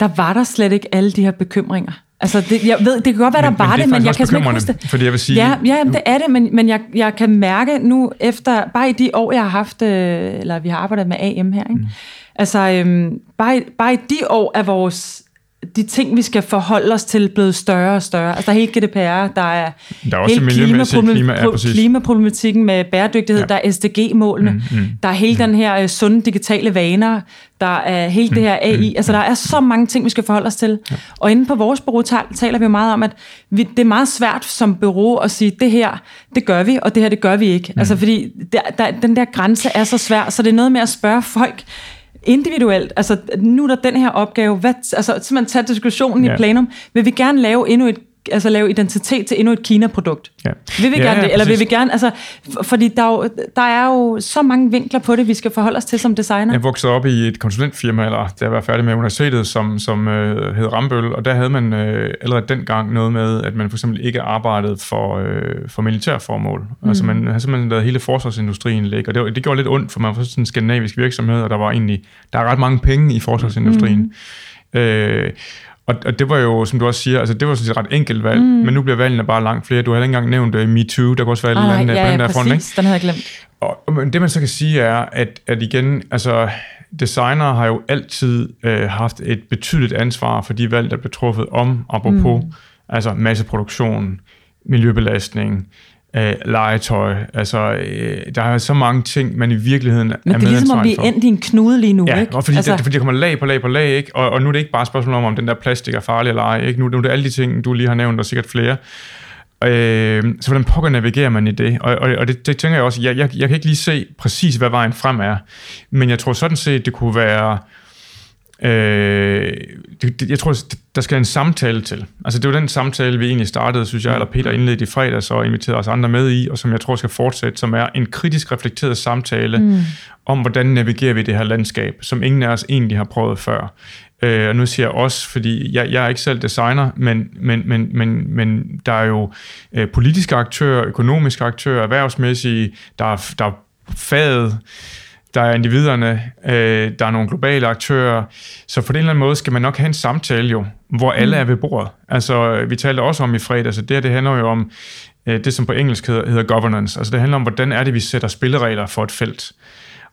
der var der slet ikke alle de her bekymringer. Altså, det, jeg ved, det kan godt være, der men, var men det, det men jeg kan ikke huske det. Fordi jeg vil sige... Ja, ja jamen, det er det, men, men jeg, jeg kan mærke nu, efter bare i de år, jeg har haft, øh, eller vi har arbejdet med AM her, ikke? Mm. Altså, øhm, bare, bare i de år er vores de ting, vi skal forholde os til, blevet større og større. Altså, der er helt GDPR, der er, der er også hele klimaproblem- klima, ja, klimaproblematikken med bæredygtighed, ja. der er SDG-målene, mm, mm, der er hele mm. den her uh, sunde digitale vaner, der er hele mm, det her AI. Mm, altså, der er så mange ting, vi skal forholde os til. Ja. Og inde på vores bureau taler vi meget om, at vi, det er meget svært som bureau at sige, det her, det gør vi, og det her, det gør vi ikke. Mm. Altså, fordi der, der, den der grænse er så svær, så det er noget med at spørge folk, individuelt, altså nu er der den her opgave, hvad, altså simpelthen tage diskussionen ja. i plenum, vil vi gerne lave endnu et altså lave identitet til endnu et Kina-produkt. Ja. Vil vi ja, gerne det? Eller vil vi gerne, altså, fordi der er, jo, der er jo så mange vinkler på det, vi skal forholde os til som designer. Jeg voksede op i et konsulentfirma, eller da jeg var færdig med universitetet, som, som øh, hed Rambøl, og der havde man øh, allerede dengang noget med, at man for eksempel ikke arbejdede for, øh, for militærformål. Mm. Altså man havde simpelthen lavet hele forsvarsindustrien ligge, og det, det gjorde lidt ondt, for man var sådan en skandinavisk virksomhed, og der var egentlig, der er ret mange penge i forsvarsindustrien. Mm. Øh, og, og det var jo, som du også siger, altså det var sådan et ret enkelt valg, mm. men nu bliver valgene bare langt flere. Du har ikke engang nævnt uh, MeToo, der kunne også være ah, et eller andet ja, ja, der front, ikke? den havde jeg glemt. Og, men det man så kan sige er, at, at igen, altså designer har jo altid øh, haft et betydeligt ansvar for de valg, der blev truffet om, apropos, mm. altså masseproduktion, miljøbelastning, øh, legetøj. Altså, øh, der er så mange ting, man i virkeligheden Men er det er ligesom om, vi er endt i en knude lige nu, Ja, ikke? og fordi, altså, det, fordi der kommer lag på lag på lag, ikke? Og, og nu er det ikke bare et spørgsmål om, om den der plastik er farlig eller ej. Ikke? Nu, nu er det alle de ting, du lige har nævnt, og sikkert flere. Øh, så hvordan pokker navigerer man i det? Og, og, og det, det tænker jeg også, jeg, jeg, jeg kan ikke lige se præcis, hvad vejen frem er. Men jeg tror sådan set, det kunne være... Øh, det, det, jeg tror, der skal en samtale til. Altså det var den samtale, vi egentlig startede, synes jeg, eller Peter indledte i fredags og inviterede os andre med i, og som jeg tror skal fortsætte, som er en kritisk reflekteret samtale mm. om, hvordan navigerer vi det her landskab, som ingen af os egentlig har prøvet før. Øh, og nu siger jeg også, fordi jeg, jeg er ikke selv designer, men, men, men, men, men der er jo øh, politiske aktører, økonomiske aktører, erhvervsmæssige, der er, der er faget, der er individerne, øh, der er nogle globale aktører, så på den eller anden måde skal man nok have en samtale jo, hvor alle er ved bordet. Altså, vi talte også om i fredag, så det her, det handler jo om øh, det, som på engelsk hedder, hedder governance. Altså, det handler om, hvordan er det, vi sætter spilleregler for et felt.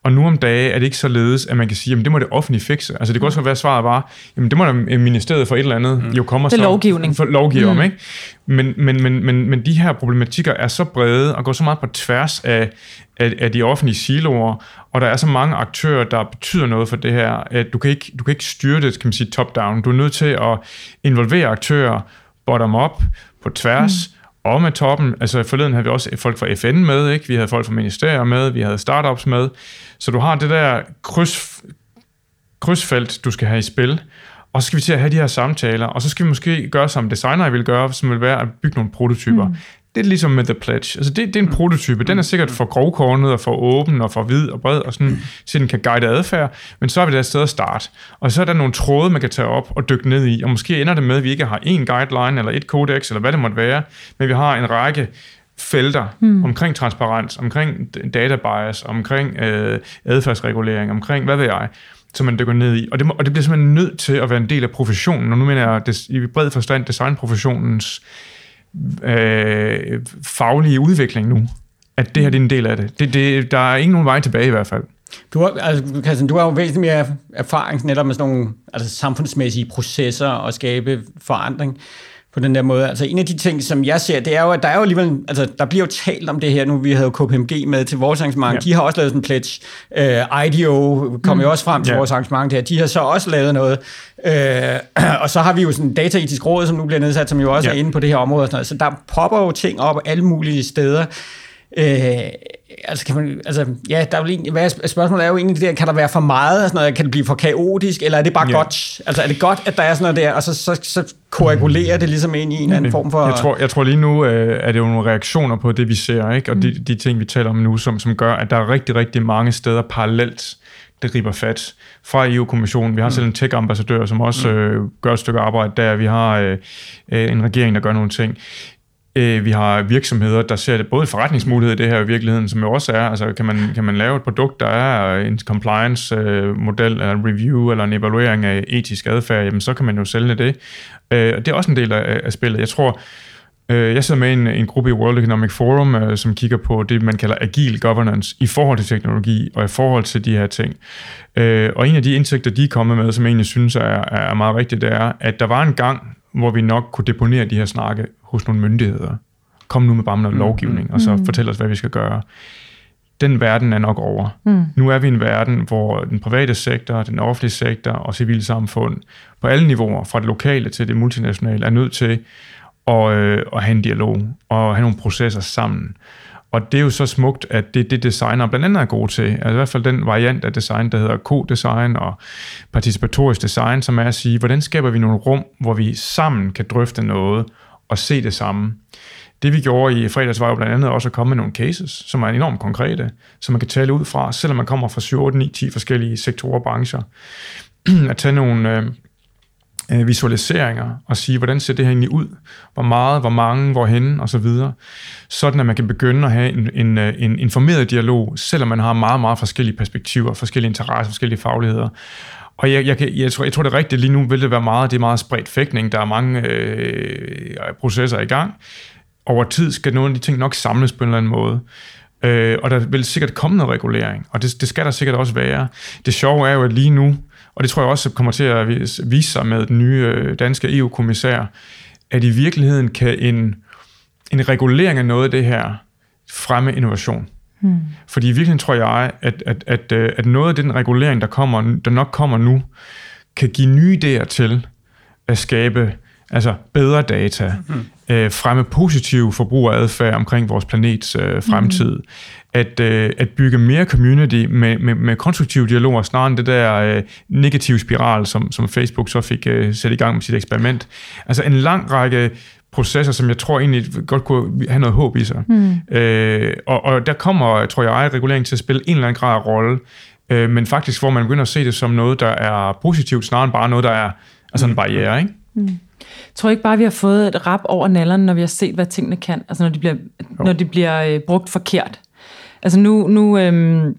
Og nu om dage er det ikke således, at man kan sige, at det må det offentlige fikse. Altså det kan også være, at svaret var, jamen det må da ministeriet for et eller andet mm. jo komme og Det er lovgivning. For lovgive mm. om, ikke? Men, men, men, men, men de her problematikker er så brede og går så meget på tværs af, af, af de offentlige siloer, og der er så mange aktører, der betyder noget for det her, at du kan ikke, du kan ikke styre det, kan man sige, top-down. Du er nødt til at involvere aktører bottom-up, på tværs, mm og med toppen. Altså forleden havde vi også folk fra FN med, ikke? vi havde folk fra ministerier med, vi havde startups med. Så du har det der kryds, krydsfelt, du skal have i spil, og så skal vi til at have de her samtaler, og så skal vi måske gøre, som designer vil gøre, som vil være at bygge nogle prototyper. Mm. Det er ligesom med The Pledge. Altså det, det er en prototype. Den er sikkert for grovkornet og for åben og for hvid og bred, og sådan, så den kan guide adfærd, men så er vi der et sted at starte. Og så er der nogle tråde, man kan tage op og dykke ned i, og måske ender det med, at vi ikke har én guideline eller et codex, eller hvad det måtte være, men vi har en række felter hmm. omkring transparens, omkring data bias, omkring øh, adfærdsregulering, omkring hvad ved jeg, som man dykker ned i. Og det, må, og det bliver simpelthen nødt til at være en del af professionen, og nu mener jeg des, i bred forstand designprofessionens øh, Øh, faglige udvikling nu, at det her det er en del af det. det, det der er ingen nogen vej tilbage i hvert fald. Du har, altså, Christian, du har jo væsentligt mere erfaring netop med sådan nogle altså, samfundsmæssige processer og skabe forandring på den der måde. Altså en af de ting, som jeg ser, det er jo, at der er jo alligevel, altså der bliver jo talt om det her nu, vi havde jo KPMG med til vores arrangement, ja. de har også lavet sådan en pledge. Uh, IDEO kom mm. jo også frem til ja. vores arrangement der, de har så også lavet noget. Uh, og så har vi jo sådan en dataetisk råd, som nu bliver nedsat, som jo også ja. er inde på det her område. Og sådan noget. Så der popper jo ting op alle mulige steder. Øh, altså, kan man, altså, ja, der er jo egentlig, hvad, spørgsmålet er jo egentlig det der, kan der være for meget sådan noget, kan det blive for kaotisk, eller er det bare ja. godt? Altså, er det godt, at der er sådan noget der, og så, så, så koagulerer det ligesom ind i en eller anden form for... Jeg tror, jeg tror lige nu, øh, er det jo nogle reaktioner på det, vi ser, ikke? og mm. de, de ting, vi taler om nu, som, som gør, at der er rigtig, rigtig mange steder parallelt, det griber fat fra EU-kommissionen. Vi har mm. selv en tech-ambassadør, som også mm. øh, gør et stykke arbejde der. Vi har øh, øh en regering, der gør nogle ting. Øh, vi har virksomheder, der ser det både en forretningsmulighed i det her i virkeligheden, som jo også er, altså kan man, kan man lave et produkt, der er en compliance-model, øh, eller en review, eller en evaluering af etisk adfærd, jamen så kan man jo sælge det. Øh, og det er også en del af, af spillet. Jeg tror, øh, jeg sidder med i en, en gruppe i World Economic Forum, øh, som kigger på det, man kalder agil governance i forhold til teknologi og i forhold til de her ting. Og en af de indsigter, de er kommet med, som jeg egentlig synes er, er meget rigtigt, det er, at der var en gang, hvor vi nok kunne deponere de her snakke hos nogle myndigheder. Kom nu med bare noget mm, lovgivning, og så mm. fortæl os, hvad vi skal gøre. Den verden er nok over. Mm. Nu er vi i en verden, hvor den private sektor, den offentlige sektor og civilsamfund på alle niveauer, fra det lokale til det multinationale, er nødt til at, øh, at have en dialog og have nogle processer sammen. Og det er jo så smukt, at det det designer blandt andet er gode til. Altså i hvert fald den variant af design, der hedder co-design og participatorisk design, som er at sige, hvordan skaber vi nogle rum, hvor vi sammen kan drøfte noget og se det samme. Det vi gjorde i fredags var jo blandt andet også at komme med nogle cases, som er enormt konkrete, som man kan tale ud fra, selvom man kommer fra 7, 8, 9, 10 forskellige sektorer og brancher. at tage nogle, øh, øh, visualiseringer og sige, hvordan ser det her egentlig ud? Hvor meget, hvor mange, hvorhen og så videre. Sådan at man kan begynde at have en, en, øh, en informeret dialog, selvom man har meget, meget forskellige perspektiver, forskellige interesser, forskellige fagligheder. Og jeg, jeg, jeg, tror, jeg tror, det er rigtigt. Lige nu vil det være meget, det er meget spredt fægtning. Der er mange øh, processer i gang. Over tid skal nogle af de ting nok samles på en eller anden måde. Øh, og der vil sikkert komme noget regulering, og det, det skal der sikkert også være. Det sjove er jo, at lige nu, og det tror jeg også kommer til at vise sig med den nye øh, danske EU-kommissær, at i virkeligheden kan en, en regulering af noget af det her fremme innovation. Hmm. Fordi i virkeligheden tror jeg, at, at, at, øh, at noget af den regulering, der, kommer, der nok kommer nu, kan give nye idéer til at skabe altså bedre data, mm. Øh, fremme positiv forbrugeradfærd omkring vores planets øh, fremtid, mm. at, øh, at bygge mere community med, med, med konstruktive dialoger, snarere end det der øh, negative spiral, som, som Facebook så fik øh, sat i gang med sit eksperiment. Altså en lang række processer, som jeg tror egentlig godt kunne have noget håb i sig. Mm. Øh, og, og der kommer, tror jeg, regulering til at spille en eller anden grad af rolle, øh, men faktisk hvor man begynder at se det som noget, der er positivt, snarere end bare noget, der er altså en barriere. Ikke? Mm. Tror ikke bare, vi har fået et rap over nallerne, når vi har set, hvad tingene kan? Altså når de bliver, når de bliver øh, brugt forkert. Altså nu, nu, øhm,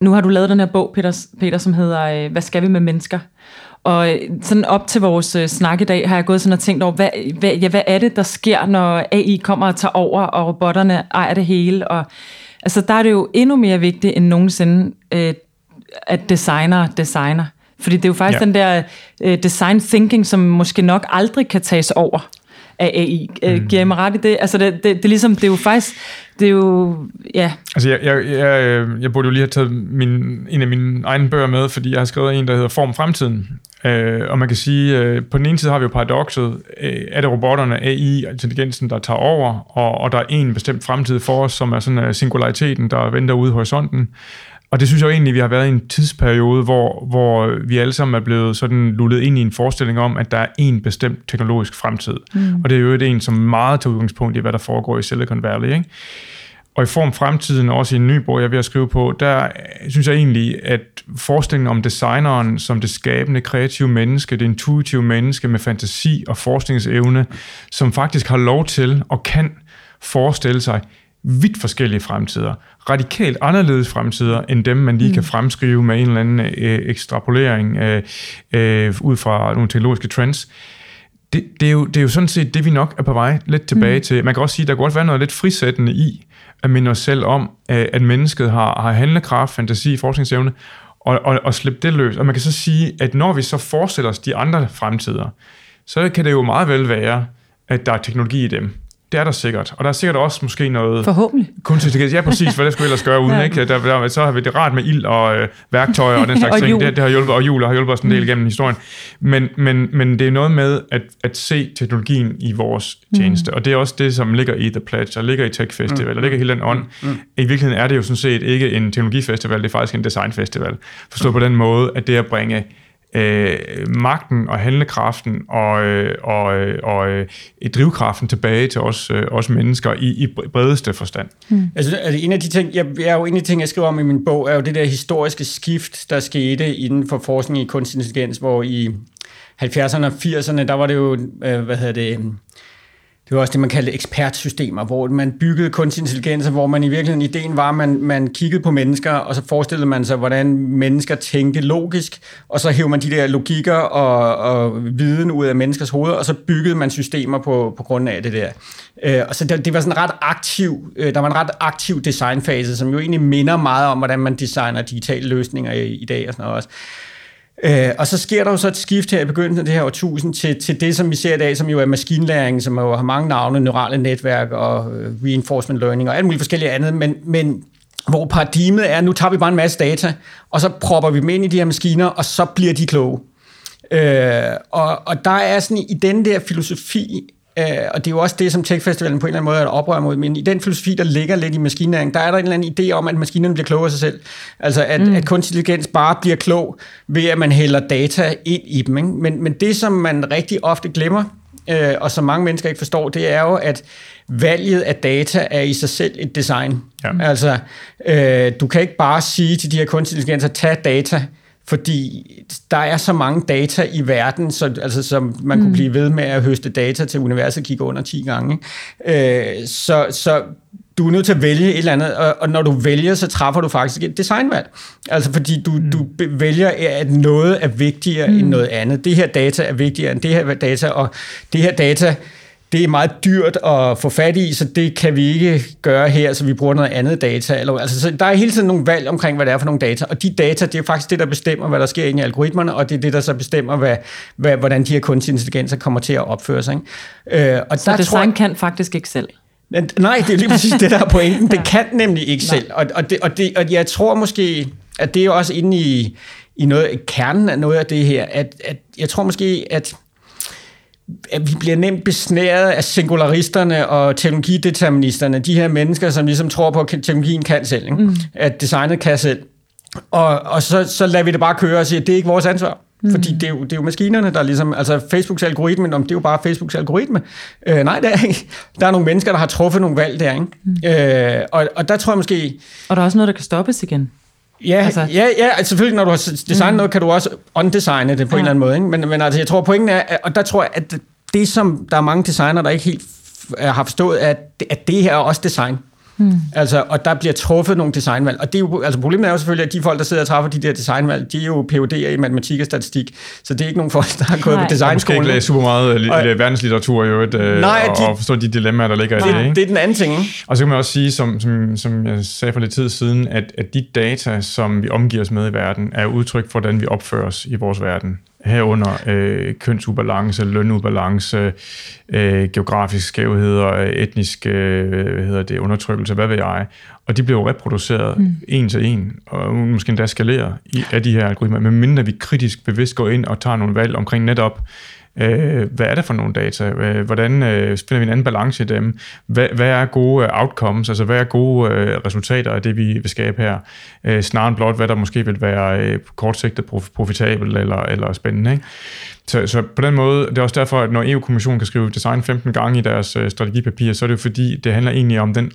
nu har du lavet den her bog, Peter, Peter som hedder øh, Hvad skal vi med mennesker? Og øh, sådan op til vores øh, snak i dag, har jeg gået sådan og tænkt over, hvad, hvad, ja, hvad er det, der sker, når AI kommer og tager over, og robotterne ejer det hele? Og, altså der er det jo endnu mere vigtigt end nogensinde, øh, at designer designer. Fordi det er jo faktisk ja. den der uh, design thinking, som måske nok aldrig kan tages over af AI. Øh, mm. Giver jeg mig ret i det? Altså, det, det, det, er ligesom, det er jo faktisk, det er jo, ja. Altså, jeg, jeg, jeg, jeg burde jo lige have taget min, en af mine egne bøger med, fordi jeg har skrevet en, der hedder Form Fremtiden. Uh, og man kan sige, uh, på den ene side har vi jo paradoxet, uh, er det robotterne, AI, intelligensen, der tager over, og, og der er en bestemt fremtid for os, som er sådan uh, singulariteten, der venter ude i horisonten. Og det synes jeg jo egentlig, vi har været i en tidsperiode, hvor, hvor vi alle sammen er blevet sådan lullet ind i en forestilling om, at der er en bestemt teknologisk fremtid. Mm. Og det er jo et en, som meget tager udgangspunkt i, hvad der foregår i Silicon Valley. Ikke? Og i form fremtiden, også i en ny bog, jeg er ved at skrive på, der synes jeg egentlig, at forestillingen om designeren som det skabende, kreative menneske, det intuitive menneske med fantasi og forskningsevne, som faktisk har lov til og kan forestille sig vidt forskellige fremtider. Radikalt anderledes fremtider, end dem, man lige mm. kan fremskrive med en eller anden øh, ekstrapolering øh, øh, ud fra nogle teknologiske trends. Det, det, er jo, det er jo sådan set det, vi nok er på vej lidt tilbage mm. til. Man kan også sige, at der kan godt være noget lidt frisættende i, at minde os selv om, øh, at mennesket har, har handlekraft, fantasi, forskningsevne, og, og, og slippe det løs. Og man kan så sige, at når vi så forestiller os de andre fremtider, så kan det jo meget vel være, at der er teknologi i dem. Det er der sikkert. Og der er sikkert også måske noget... Forhåbentlig. Kunstig intelligens. Ja, præcis. Hvad det skulle ellers gøre uden, ja. ikke? Der, der, så har vi det rart med ild og øh, værktøjer og den slags og ting. Det, det, har hjulpet, og jul har hjulpet os en del mm. gennem historien. Men, men, men det er noget med at, at se teknologien i vores tjeneste. Mm. Og det er også det, som ligger i The Pledge, og ligger i Tech Festival, mm. og ligger hele den ånd. Mm. I virkeligheden er det jo sådan set ikke en teknologifestival, det er faktisk en designfestival. Forstået mm. på den måde, at det at bringe øh, magten og handlekraften og, øh, og, øh, og øh, drivkraften tilbage til os, øh, os mennesker i, i bredeste forstand. Hmm. Altså, altså en af de ting, jeg, jeg er jo en af de ting, jeg skriver om i min bog, er jo det der historiske skift, der skete inden for forskning i kunstig intelligens, hvor i 70'erne og 80'erne, der var det jo, øh, hvad hedder det, det var også det, man kaldte ekspertsystemer, hvor man byggede kunstig intelligens, hvor man i virkeligheden, ideen var, at man, man kiggede på mennesker, og så forestillede man sig, hvordan mennesker tænkte logisk, og så hævde man de der logikker og, og viden ud af menneskers hoveder, og så byggede man systemer på, på grund af det der. Øh, og så det, det var sådan ret aktiv, øh, der var en ret aktiv designfase, som jo egentlig minder meget om, hvordan man designer digitale løsninger i, i dag og sådan noget også. Øh, og så sker der jo så et skift her i begyndelsen af det her årtusind til, til det, som vi ser i dag, som jo er maskinlæring, som jo har mange navne, neurale netværk og øh, reinforcement learning og alt muligt forskellige andet, men, men hvor paradigmet er, nu tager vi bare en masse data, og så propper vi dem ind i de her maskiner, og så bliver de kloge. Øh, og, og der er sådan i den der filosofi Øh, og det er jo også det, som Tech Festivalen på en eller anden måde er et oprør mod. Men i den filosofi, der ligger lidt i maskinlæring, der er der en eller anden idé om, at maskinerne bliver kloge af sig selv. Altså at, mm. at kunstig intelligens bare bliver klog ved, at man hælder data ind i dem. Ikke? Men, men det, som man rigtig ofte glemmer, øh, og som mange mennesker ikke forstår, det er jo, at valget af data er i sig selv et design. Ja. Altså, øh, du kan ikke bare sige til de her kunstig intelligenser, tag data, fordi der er så mange data i verden, så, altså, som man mm. kunne blive ved med at høste data til universet kigger under 10 gange. Øh, så, så du er nødt til at vælge et eller andet, og, og når du vælger, så træffer du faktisk et designvalg. Altså fordi du, mm. du vælger, at noget er vigtigere mm. end noget andet. Det her data er vigtigere end det her data, og det her data det er meget dyrt at få fat i, så det kan vi ikke gøre her, så vi bruger noget andet data. Eller, altså, så der er hele tiden nogle valg omkring, hvad det er for nogle data, og de data, det er faktisk det, der bestemmer, hvad der sker inde i algoritmerne, og det er det, der så bestemmer, hvad, hvad, hvordan de her kunstige intelligenser kommer til at opføre sig. Ikke? Øh, og så der design tror, kan faktisk ikke selv? Nej, det er lige præcis det, der er pointen. Det kan nemlig ikke Nej. selv. Og, og, det, og, det, og jeg tror måske, at det er også inde i, i noget, kernen af noget af det her, at, at jeg tror måske, at at vi bliver nemt besnæret af singularisterne og teknologideterministerne, de her mennesker, som ligesom tror på, at teknologien kan selv, ikke? Mm. at designet kan selv. Og, og så, så lader vi det bare køre og siger, at det er ikke vores ansvar. Mm. Fordi det er, jo, det er jo maskinerne, der ligesom... Altså Facebooks algoritme, om det er jo bare Facebooks algoritme. Øh, nej, det er ikke. Der er nogle mennesker, der har truffet nogle valg der, ikke? Mm. Øh, og, og der tror jeg måske... Og der er også noget, der kan stoppes igen. Ja, altså. ja, ja altså selvfølgelig, når du har designet mm. noget, kan du også undesigne det på ja. en eller anden måde. Ikke? Men, men altså, jeg tror, pointen er, og der tror jeg, at det, som der er mange designer, der ikke helt har forstået, at, at det her er også design. Hmm. Altså, og der bliver truffet nogle designvalg. Og det er jo, altså problemet er jo selvfølgelig, at de folk, der sidder og træffer de der designvalg, de er jo PhD'er i matematik og statistik. Så det er ikke nogen folk, der har gået Nej. på designskolen. Måske ikke super meget li- og, verdenslitteratur jo, et, øh, nej, og, de, og forstå de dilemmaer, der ligger nej, i det. Ikke? det er den anden ting. Og så kan man også sige, som, som, som jeg sagde for lidt tid siden, at, at de data, som vi omgiver os med i verden, er udtryk for, hvordan vi opfører os i vores verden herunder øh, kønsubalance, lønubalance, øh, geografiske skævheder, etnisk øh, hvad hedder det, undertrykkelse, hvad ved jeg. Og de bliver jo reproduceret mm. en til en, og måske endda skaleret i, af de her algoritmer, men mindre vi kritisk bevidst går ind og tager nogle valg omkring netop Øh, hvad er det for nogle data? Hvordan øh, finder vi en anden balance i dem? Hvad, hvad er gode øh, outcomes? Altså, hvad er gode øh, resultater af det, vi vil skabe her? Øh, snarere end blot, hvad der måske vil være øh, kortsigtet profitabelt eller, eller spændende. Ikke? Så, så på den måde, det er også derfor, at når EU-kommissionen kan skrive design 15 gange i deres øh, strategipapir, så er det jo fordi, det handler egentlig om den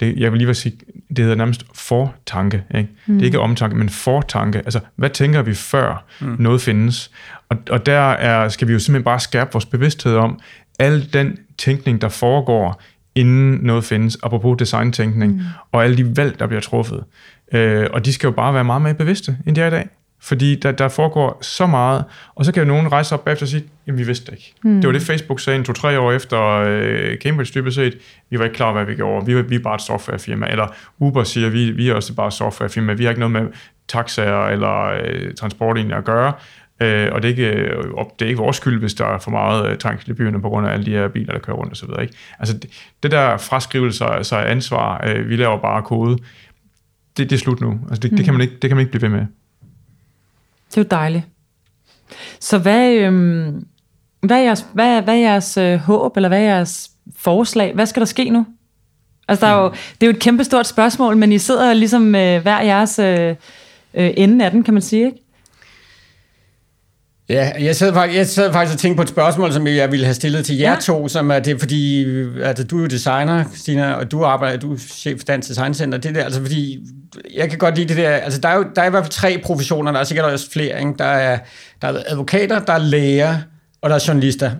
det, jeg vil lige vil sige, det hedder nærmest fortanke. Ikke? Mm. Det er ikke omtanke, men fortanke. Altså, hvad tænker vi før mm. noget findes? Og, og der er, skal vi jo simpelthen bare skærpe vores bevidsthed om, al den tænkning, der foregår, inden noget findes, apropos designtænkning, mm. og alle de valg, der bliver truffet. Øh, og de skal jo bare være meget mere bevidste, end de er i dag. Fordi der, der foregår så meget, og så kan jo nogen rejse op bagefter og sige, jamen vi vidste det ikke. Mm. Det var det, Facebook sagde en to-tre år efter øh, Cambridge dybest set. Vi var ikke klar over, hvad vi gjorde. Vi, vi er bare et softwarefirma. Eller Uber siger, vi, vi er også bare et softwarefirma. Vi har ikke noget med taxaer eller øh, transportlinjer at gøre. Øh, og det er, ikke, øh, det er ikke vores skyld, hvis der er for meget øh, trængsel i byerne på grund af alle de her biler, der kører rundt osv. Ikke? Altså det, det der fraskrivelse af ansvar, øh, vi laver bare kode, det, det er slut nu. Altså det, mm. det, kan man ikke, det kan man ikke blive ved med. Det er jo dejligt. Så hvad, øhm, hvad er jeres, hvad, hvad er jeres øh, håb, eller hvad er jeres forslag? Hvad skal der ske nu? Altså, der er jo, det er jo et kæmpe stort spørgsmål, men I sidder ligesom øh, hver jeres øh, øh, ende af den, kan man sige, ikke? Ja, jeg sad, faktisk, jeg sad faktisk og tænkte på et spørgsmål, som jeg ville have stillet til jer ja. to, som er det, fordi altså, du er jo designer, Stina, og du arbejder, du er chef for Dansk Design Center. Det der, altså fordi, jeg kan godt lide det der, altså der er jo der er i hvert fald tre professioner, der er sikkert også flere, ikke? Der, er, der er advokater, der er læger, og der er journalister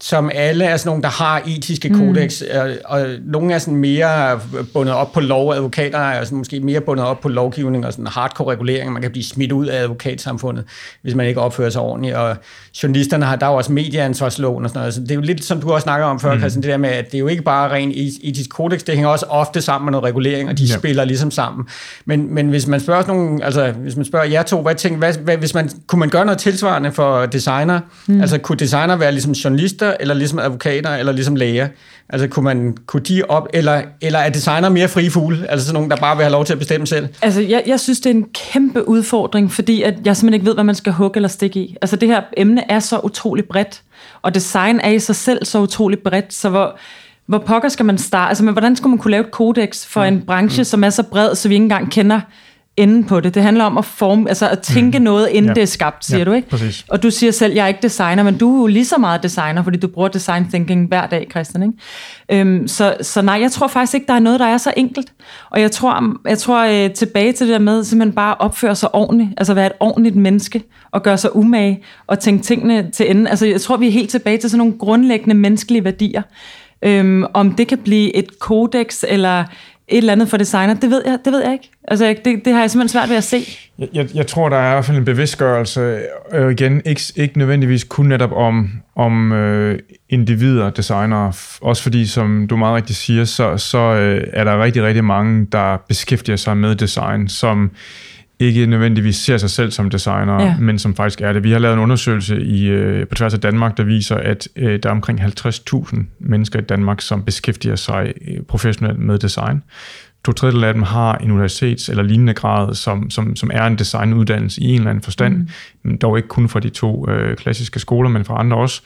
som alle er sådan nogle, der har etiske kodex, mm. og, og nogle er sådan mere bundet op på lov, advokater er sådan måske mere bundet op på lovgivning og sådan hardcore regulering, man kan blive smidt ud af advokatsamfundet, hvis man ikke opfører sig ordentligt, og journalisterne har, der er jo også medieansvarsloven og sådan noget, så det er jo lidt, som du også snakker om før, mm. Christian, det der med, at det er jo ikke bare ren etisk kodex, det hænger også ofte sammen med noget regulering, og de ja. spiller ligesom sammen. Men, men hvis man spørger nogen, altså hvis man spørger jer to, hvad tænker, hvad, hvad, hvis man, kunne man gøre noget tilsvarende for designer? Mm. Altså kunne designer være ligesom journalister, jurister, eller ligesom advokater, eller ligesom læger? Altså kunne, man, kunne de op, eller, eller er designer mere frie fugle? Altså sådan nogen, der bare vil have lov til at bestemme selv? Altså jeg, jeg synes, det er en kæmpe udfordring, fordi at jeg simpelthen ikke ved, hvad man skal hugge eller stikke i. Altså det her emne er så utroligt bredt, og design er i sig selv så utroligt bredt, så hvor, hvor pokker skal man starte? Altså men hvordan skal man kunne lave et kodex for mm. en branche, mm. som er så bred, så vi ikke engang kender enden på det. Det handler om at forme, altså at tænke mm. noget, inden ja. det er skabt, siger ja, du, ikke? Præcis. Og du siger selv, jeg er ikke designer, men du er jo lige så meget designer, fordi du bruger design thinking hver dag, Christian, ikke? Øhm, så, så nej, jeg tror faktisk ikke, der er noget, der er så enkelt. Og jeg tror, jeg tror øh, tilbage til det der med, simpelthen bare opføre sig ordentligt, altså være et ordentligt menneske, og gøre sig umage, og tænke tingene til enden. Altså jeg tror, vi er helt tilbage til sådan nogle grundlæggende menneskelige værdier. Øhm, om det kan blive et kodex, eller et eller andet for designer, det ved jeg, det ved jeg ikke. Altså, det, det har jeg simpelthen svært ved at se. Jeg, jeg, jeg tror, der er i hvert fald en bevidstgørelse, øh, igen, ikke, ikke nødvendigvis kun netop om, om øh, individer, designere, også fordi, som du meget rigtigt siger, så, så øh, er der rigtig, rigtig mange, der beskæftiger sig med design, som ikke nødvendigvis ser sig selv som designer, ja. men som faktisk er det. Vi har lavet en undersøgelse i, øh, på tværs af Danmark, der viser, at øh, der er omkring 50.000 mennesker i Danmark, som beskæftiger sig øh, professionelt med design. To tredjedel af dem har en universitets- eller lignende grad, som, som, som er en designuddannelse i en eller anden forstand, mm. men dog ikke kun fra de to øh, klassiske skoler, men fra andre også.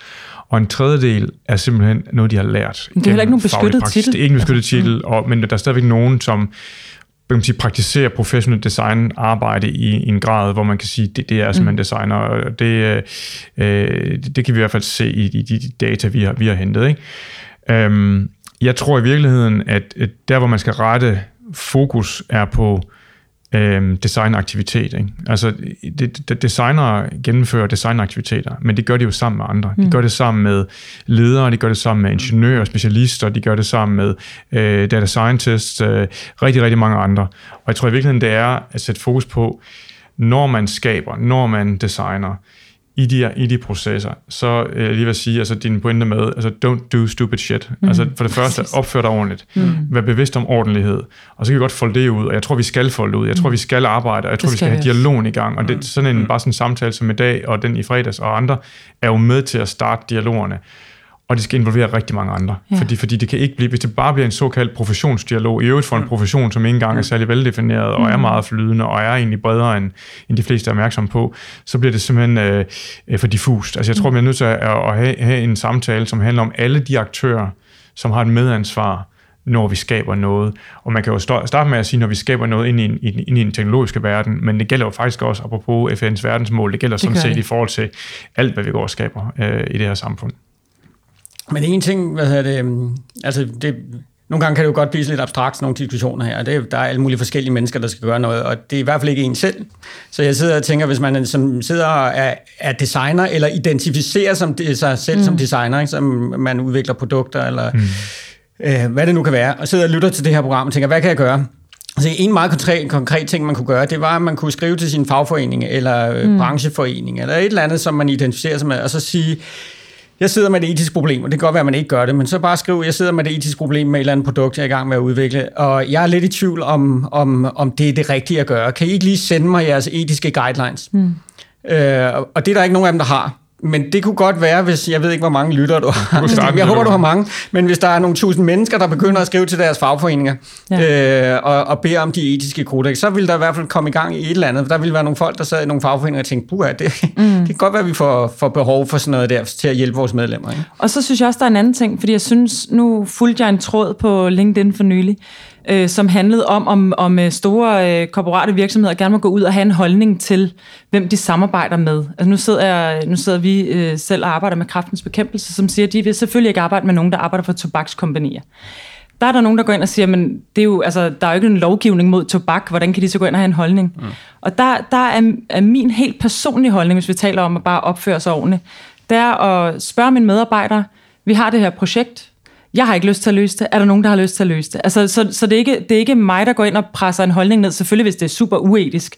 Og en tredjedel er simpelthen noget, de har lært. Det er heller ikke nogen beskyttet titel. Det er ikke en beskyttet titel, og, men der er stadigvæk nogen, som man sige, praktisere professionelt design arbejde i, i en grad, hvor man kan sige, det, det er simpelthen mm. designer, og det, øh, det kan vi i hvert fald se i, i de data, vi har, vi har hentet. Ikke? Øhm, jeg tror i virkeligheden, at, at der, hvor man skal rette fokus, er på øh, designaktivitet. Ikke? Altså, det, det, designere gennemfører designaktiviteter, men det gør de jo sammen med andre. De mm. gør det sammen med ledere, de gør det sammen med ingeniører, specialister, de gør det sammen med øh, data scientists, øh, rigtig, rigtig mange andre. Og jeg tror i virkeligheden, det er at sætte fokus på, når man skaber, når man designer, i de, i de processer, så øh, lige vil sige, altså din pointe med, altså don't do stupid shit. Mm. Altså for det første, opfør dig ordentligt. Mm. Vær bevidst om ordentlighed. Og så kan vi godt folde det ud, og jeg tror, vi skal folde ud. Jeg tror, mm. vi skal arbejde, og jeg tror, vi skal have dialogen i gang. Og det, mm. sådan en, mm. bare sådan en samtale som i dag, og den i fredags og andre, er jo med til at starte dialogerne og det skal involvere rigtig mange andre. Ja. Fordi, fordi det kan ikke blive, hvis det bare bliver en såkaldt professionsdialog, i øvrigt for en profession, som ikke engang er særlig veldefineret, og er mm. meget flydende, og er egentlig bredere, end, end de fleste er opmærksomme på, så bliver det simpelthen øh, øh for diffust. Altså jeg tror, vi er nødt til at, at have, have en samtale, som handler om alle de aktører, som har et medansvar, når vi skaber noget. Og man kan jo starte med at sige, når vi skaber noget ind i, en, ind i en teknologiske verden, men det gælder jo faktisk også, apropos FN's verdensmål, det gælder det sådan set det. i forhold til alt, hvad vi går og skaber øh, i det her samfund. Men en ting, hvad hedder det, øhm, altså det, nogle gange kan det jo godt blive lidt abstrakt, nogle diskussioner her. Det, der er alle mulige forskellige mennesker, der skal gøre noget, og det er i hvert fald ikke en selv. Så jeg sidder og tænker, hvis man som sidder og er, er designer, eller identificerer som, sig selv mm. som designer, ikke, som man udvikler produkter, eller mm. øh, hvad det nu kan være, og sidder og lytter til det her program og tænker, hvad kan jeg gøre? Altså en meget konkret, konkret ting, man kunne gøre, det var, at man kunne skrive til sin fagforening, eller øh, mm. brancheforening, eller et eller andet, som man identificerer sig med, og så sige, jeg sidder med et etisk problem, og det kan godt være, at man ikke gør det, men så bare skriv, jeg sidder med et etisk problem med et eller andet produkt, jeg er i gang med at udvikle, og jeg er lidt i tvivl om, om, om det er det rigtige at gøre. Kan I ikke lige sende mig jeres etiske guidelines? Mm. Øh, og det er der ikke nogen af dem, der har. Men det kunne godt være, hvis jeg ved ikke, hvor mange lytter du har. jeg håber, du har mange. Men hvis der er nogle tusind mennesker, der begynder at skrive til deres fagforeninger ja. øh, og, og beder om de etiske kodex, så vil der i hvert fald komme i gang i et eller andet. Der vil være nogle folk, der sad i nogle fagforeninger og tænkte, puha, det, mm. det kan godt være, at vi får, får behov for sådan noget der til at hjælpe vores medlemmer. Ikke? Og så synes jeg også, der er en anden ting, fordi jeg synes, nu fulgte jeg en tråd på LinkedIn for nylig, øh, som handlede om, om, om øh, store øh, korporate virksomheder gerne må gå ud og have en holdning til, hvem de samarbejder med. Altså nu sidder, jeg, nu sidder vi øh, selv og arbejder med kraftens bekæmpelse, som siger, at de vil selvfølgelig ikke arbejde med nogen, der arbejder for tobakskompanier. Der er der nogen, der går ind og siger, men det er jo, altså, der er jo ikke en lovgivning mod tobak, hvordan kan de så gå ind og have en holdning? Mm. Og der, der er, er min helt personlige holdning, hvis vi taler om at bare opføre sig ordentligt, det er at spørge mine medarbejdere, vi har det her projekt, jeg har ikke lyst til at løse det. Er der nogen, der har lyst til at løse det? Altså, så så det, er ikke, det er ikke mig, der går ind og presser en holdning ned. Selvfølgelig, hvis det er super uetisk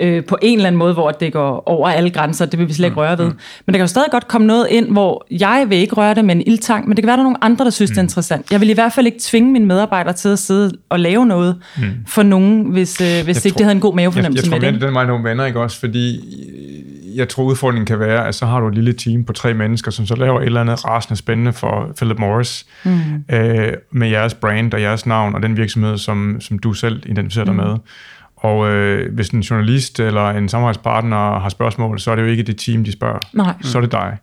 øh, på en eller anden måde, hvor det går over alle grænser. Det vil vi slet ikke mm, røre ved. Mm. Men der kan jo stadig godt komme noget ind, hvor jeg vil ikke røre det med en ildtang, men det kan være, der er nogle andre, der synes, mm. det er mm. interessant. Jeg vil i hvert fald ikke tvinge mine medarbejdere til at sidde og lave noget mm. for nogen, hvis, øh, hvis ikke tror, det havde en god mavefornemmelse jeg, jeg tror, med det. den vej nogle venner, ikke også? Fordi jeg tror, udfordringen kan være, at så har du et lille team på tre mennesker, som så laver et eller andet rasende spændende for Philip Morris, mm. øh, med jeres brand og jeres navn, og den virksomhed, som, som du selv identificerer dig mm. med. Og øh, hvis en journalist eller en samarbejdspartner har spørgsmål, så er det jo ikke det team, de spørger. Nej. Så er det dig.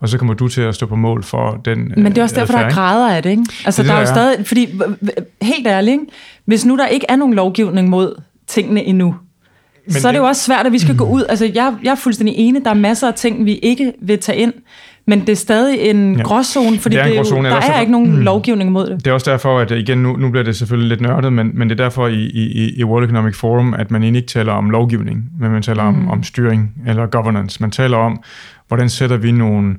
Og så kommer du til at stå på mål for den Men det er også derfor, der er grader af det, ikke? Altså, det, der er jo stadig... Fordi, helt ærligt, ikke? hvis nu der ikke er nogen lovgivning mod tingene endnu, men så er det jo også svært, at vi skal gå ud. Altså, jeg, jeg er fuldstændig enig. Der er masser af ting, vi ikke vil tage ind. Men det er stadig en ja. gråzone, fordi det er, er gråzone, der er ikke nogen mm. lovgivning mod det. Det er også derfor, at igen, nu, nu bliver det selvfølgelig lidt nørdet, men, men det er derfor i, i, i World Economic Forum, at man egentlig ikke taler om lovgivning, men man taler mm. om, om styring eller governance. Man taler om, hvordan sætter vi nogle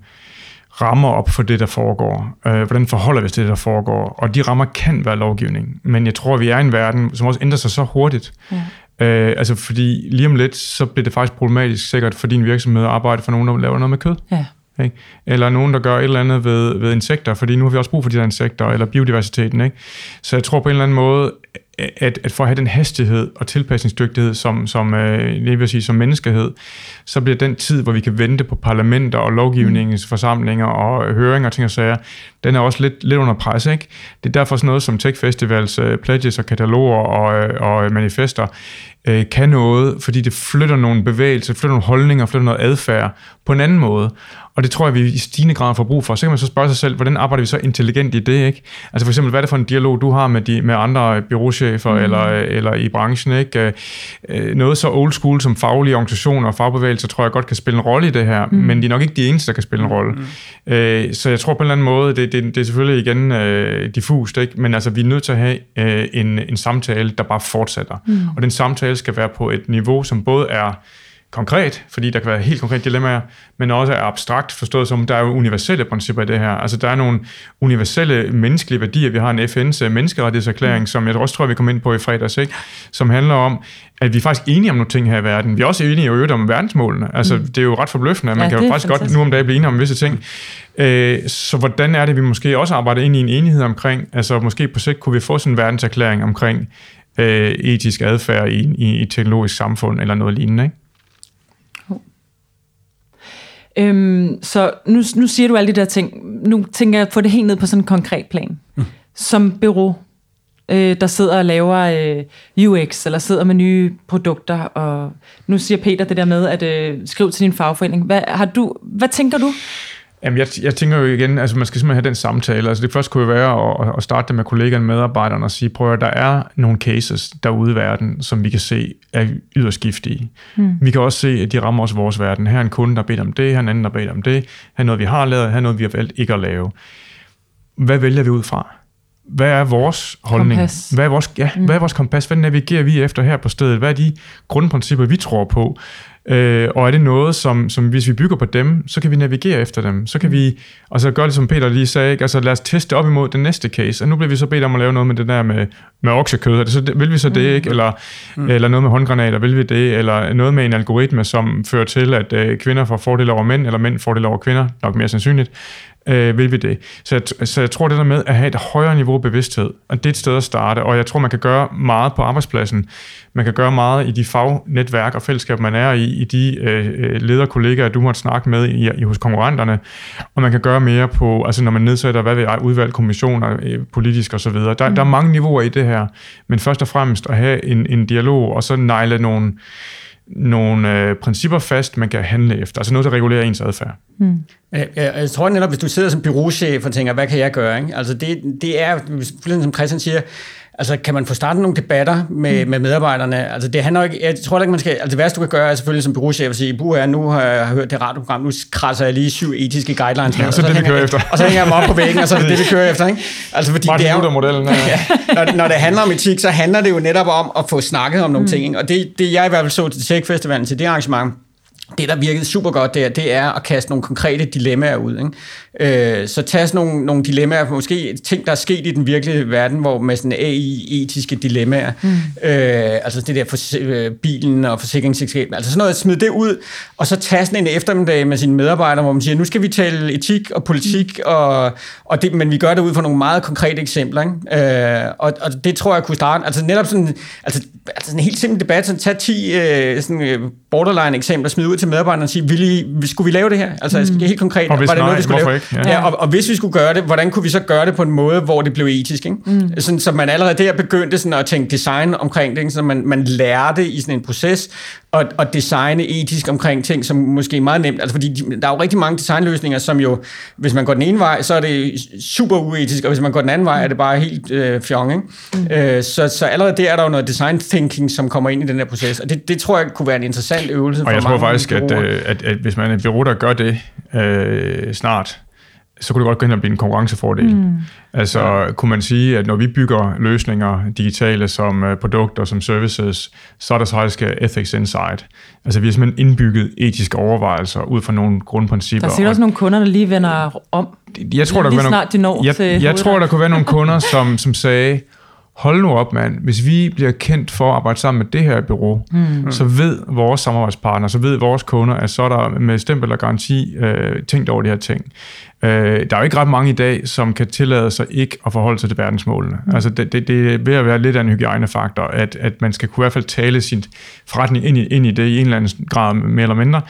rammer op for det, der foregår. Øh, hvordan forholder vi os til det, der foregår? Og de rammer kan være lovgivning. Men jeg tror, vi er i en verden, som også ændrer sig så hurtigt. Ja. Øh, altså fordi lige om lidt, så bliver det faktisk problematisk sikkert for din virksomhed at arbejde for nogen, der laver noget med kød. Ja. Ikke? Eller nogen, der gør et eller andet ved, ved insekter, fordi nu har vi også brug for de der insekter, eller biodiversiteten. Ikke? Så jeg tror på en eller anden måde, at, at for at have den hastighed og tilpasningsdygtighed som, som, øh, vil sige, som menneskehed, så bliver den tid, hvor vi kan vente på parlamenter og lovgivningsforsamlinger og høringer og ting og sager, den er også lidt, lidt under pres. Ikke? Det er derfor sådan noget som Tech Festivals uh, pledges og kataloger og, øh, og manifester kan noget, fordi det flytter nogle bevægelser, flytter nogle holdninger, flytter noget adfærd på en anden måde. Og det tror jeg, vi i stigende grad får brug for. Så kan man så spørge sig selv, hvordan arbejder vi så intelligent i det? Ikke? Altså for eksempel, hvad er det for en dialog, du har med, de, med andre byråchefer mm. eller, eller i branchen? Ikke? Noget så old school som faglige organisationer og fagbevægelser, tror jeg godt kan spille en rolle i det her, mm. men de er nok ikke de eneste, der kan spille en rolle. Mm. Så jeg tror på en eller anden måde, det, det, det er selvfølgelig igen øh, diffust, ikke? men altså, vi er nødt til at have øh, en, en samtale, der bare fortsætter. Mm. Og den samtale skal være på et niveau, som både er konkret, fordi der kan være helt konkrete dilemmaer, men også er abstrakt, forstået som, der er jo universelle principper i det her. Altså der er nogle universelle menneskelige værdier. Vi har en FN's menneskerettighedserklæring, mm. som jeg også tror, vi kommer ind på i fredags, ikke? som handler om, at vi er faktisk enige om nogle ting her i verden. Vi er også enige i øvrigt om verdensmålene. Altså, mm. Det er jo ret forbløffende, at man ja, kan jo faktisk fantastisk. godt nu om dagen blive enige om visse ting. Øh, så hvordan er det, vi måske også arbejder ind i en enighed omkring, altså måske på sigt kunne vi få sådan en verdenserklæring omkring øh, etisk adfærd i, i, i et teknologisk samfund, eller noget lignende, ikke? Øhm, så nu, nu siger du alle de der ting. Nu tænker jeg at få det helt ned på sådan en konkret plan. Mm. Som bureau, øh, der sidder og laver øh, UX, eller sidder med nye produkter, og nu siger Peter det der med at øh, skrive til din fagforening. Hvad, har du, hvad tænker du? Jamen, jeg, jeg tænker jo igen, altså man skal simpelthen have den samtale. Altså det første kunne jo være at, at starte det med kollegaerne, medarbejderne og sige, prøv at der er nogle cases derude i verden, som vi kan se er yderst giftige. Mm. Vi kan også se, at de rammer også vores verden. Her er en kunde, der bedt om det, her er en anden, der bedt om det, her er noget, vi har lavet, her er noget, vi har valgt ikke at lave. Hvad vælger vi ud fra? Hvad er vores holdning? Kompas. Hvad er vores, ja, mm. hvad er vores kompas? Hvad navigerer vi efter her på stedet? Hvad er de grundprincipper, vi tror på? Øh, og er det noget, som, som hvis vi bygger på dem, så kan vi navigere efter dem. Så kan vi, og så gøre det, som Peter lige sagde, ikke? altså lad os teste op imod den næste case. Og nu bliver vi så bedt om at lave noget med det der med, med oksekød. Er det så, vil vi så det, ikke? Eller, mm. eller noget med håndgranater, vil vi det? Eller noget med en algoritme, som fører til, at øh, kvinder får fordel over mænd, eller mænd får fordel over kvinder, nok mere sandsynligt øh, vil vi det. Så jeg, så jeg tror, det der med at have et højere niveau bevidsthed, og det er et sted at starte, og jeg tror, man kan gøre meget på arbejdspladsen. Man kan gøre meget i de fagnetværk og fællesskab, man er i, i de øh, lederkollegaer, du måtte snakke med i, i hos konkurrenterne, og man kan gøre mere på, altså når man nedsætter, hvad ved udvalg, kommissioner, øh, politisk osv. Der, mm. der er mange niveauer i det her, men først og fremmest at have en, en dialog, og så negle nogle nogle øh, principper fast, man kan handle efter. Altså noget, der regulerer ens adfærd. Hmm. Jeg, jeg, jeg tror netop, hvis du sidder som byråchef og tænker, hvad kan jeg gøre? Ikke? Altså det, det er, som Christian siger, Altså, kan man få startet nogle debatter med, mm. med medarbejderne? Altså, det handler ikke, jeg tror ikke, man skal, altså det værste, du kan gøre, er selvfølgelig som byråchef at sige, buh, nu har jeg hørt det radioprogram, nu krasser jeg lige syv etiske guidelines. Ja, og så, så det, vi kører efter. Og så hænger jeg mig op på væggen, og så er det det, vi kører efter, ikke? Altså, fordi Martin det er jo, modellen, ja. ja, når, når, det handler om etik, så handler det jo netop om at få snakket om nogle mm. ting, ikke? Og det, det, jeg i hvert fald så til Tech Festivalen, til det arrangement, det, der virkede super godt der, det er at kaste nogle konkrete dilemmaer ud. Ikke? Øh, så tag nogle, nogle dilemmaer, måske ting, der er sket i den virkelige verden, hvor med sådan AI-etiske dilemmaer, mm. øh, altså det der for, øh, bilen og forsikringsselskab, altså sådan noget, smid det ud, og så tage sådan en eftermiddag med sine medarbejdere, hvor man siger, nu skal vi tale etik og politik, mm. og, og det, men vi gør det ud fra nogle meget konkrete eksempler. Ikke? Øh, og, og det tror jeg kunne starte, altså netop sådan, altså, altså sådan en helt simpel debat, sådan tag 10 øh, sådan, øh, borderline eksempler, smid ud til medarbejderne og sige, vil I, skulle vi lave det her? Altså mm. helt konkret, og hvis var det nej, noget, vi skulle lave? Ikke? Ja. Ja, og, og, hvis vi skulle gøre det, hvordan kunne vi så gøre det på en måde, hvor det blev etisk? Ikke? Mm. Sådan, så man allerede der begyndte sådan at tænke design omkring det, ikke? så man, man lærte i sådan en proces, at, at designe etisk omkring ting, som måske er meget nemt. Altså fordi der er jo rigtig mange designløsninger, som jo, hvis man går den ene vej, så er det super uetisk, og hvis man går den anden vej, er det bare helt øh, fjong. Ikke? Mm. Øh, så, så allerede der er der jo noget design thinking, som kommer ind i den her proces, og det, det tror jeg kunne være en interessant øvelse og for jeg tror faktisk, at, øh, at, at hvis man er et bureau, der gør det øh, snart, så kunne det godt gå hen og blive en konkurrencefordel. Mm. Altså ja. kunne man sige, at når vi bygger løsninger digitale som uh, produkter, som services, så er der så faktisk ethics inside. Altså vi har simpelthen indbygget etiske overvejelser ud fra nogle grundprincipper. Der er sikkert også nogle kunder, der lige vender om. Jeg tror, der lige kunne snart de når jeg, til jeg, jeg tror, der kunne være nogle kunder, som, som sagde, hold nu op mand, hvis vi bliver kendt for at arbejde sammen med det her bureau, mm. så ved vores samarbejdspartnere, så ved vores kunder, at så er der med stempel og garanti øh, tænkt over de her ting. Øh, der er jo ikke ret mange i dag, som kan tillade sig ikke at forholde sig til verdensmålene. Mm. Altså det, det, det er ved at være lidt af en hygiejnefaktor, at, at man skal kunne i hvert fald tale sin forretning ind i, ind i det i en eller anden grad mere eller mindre.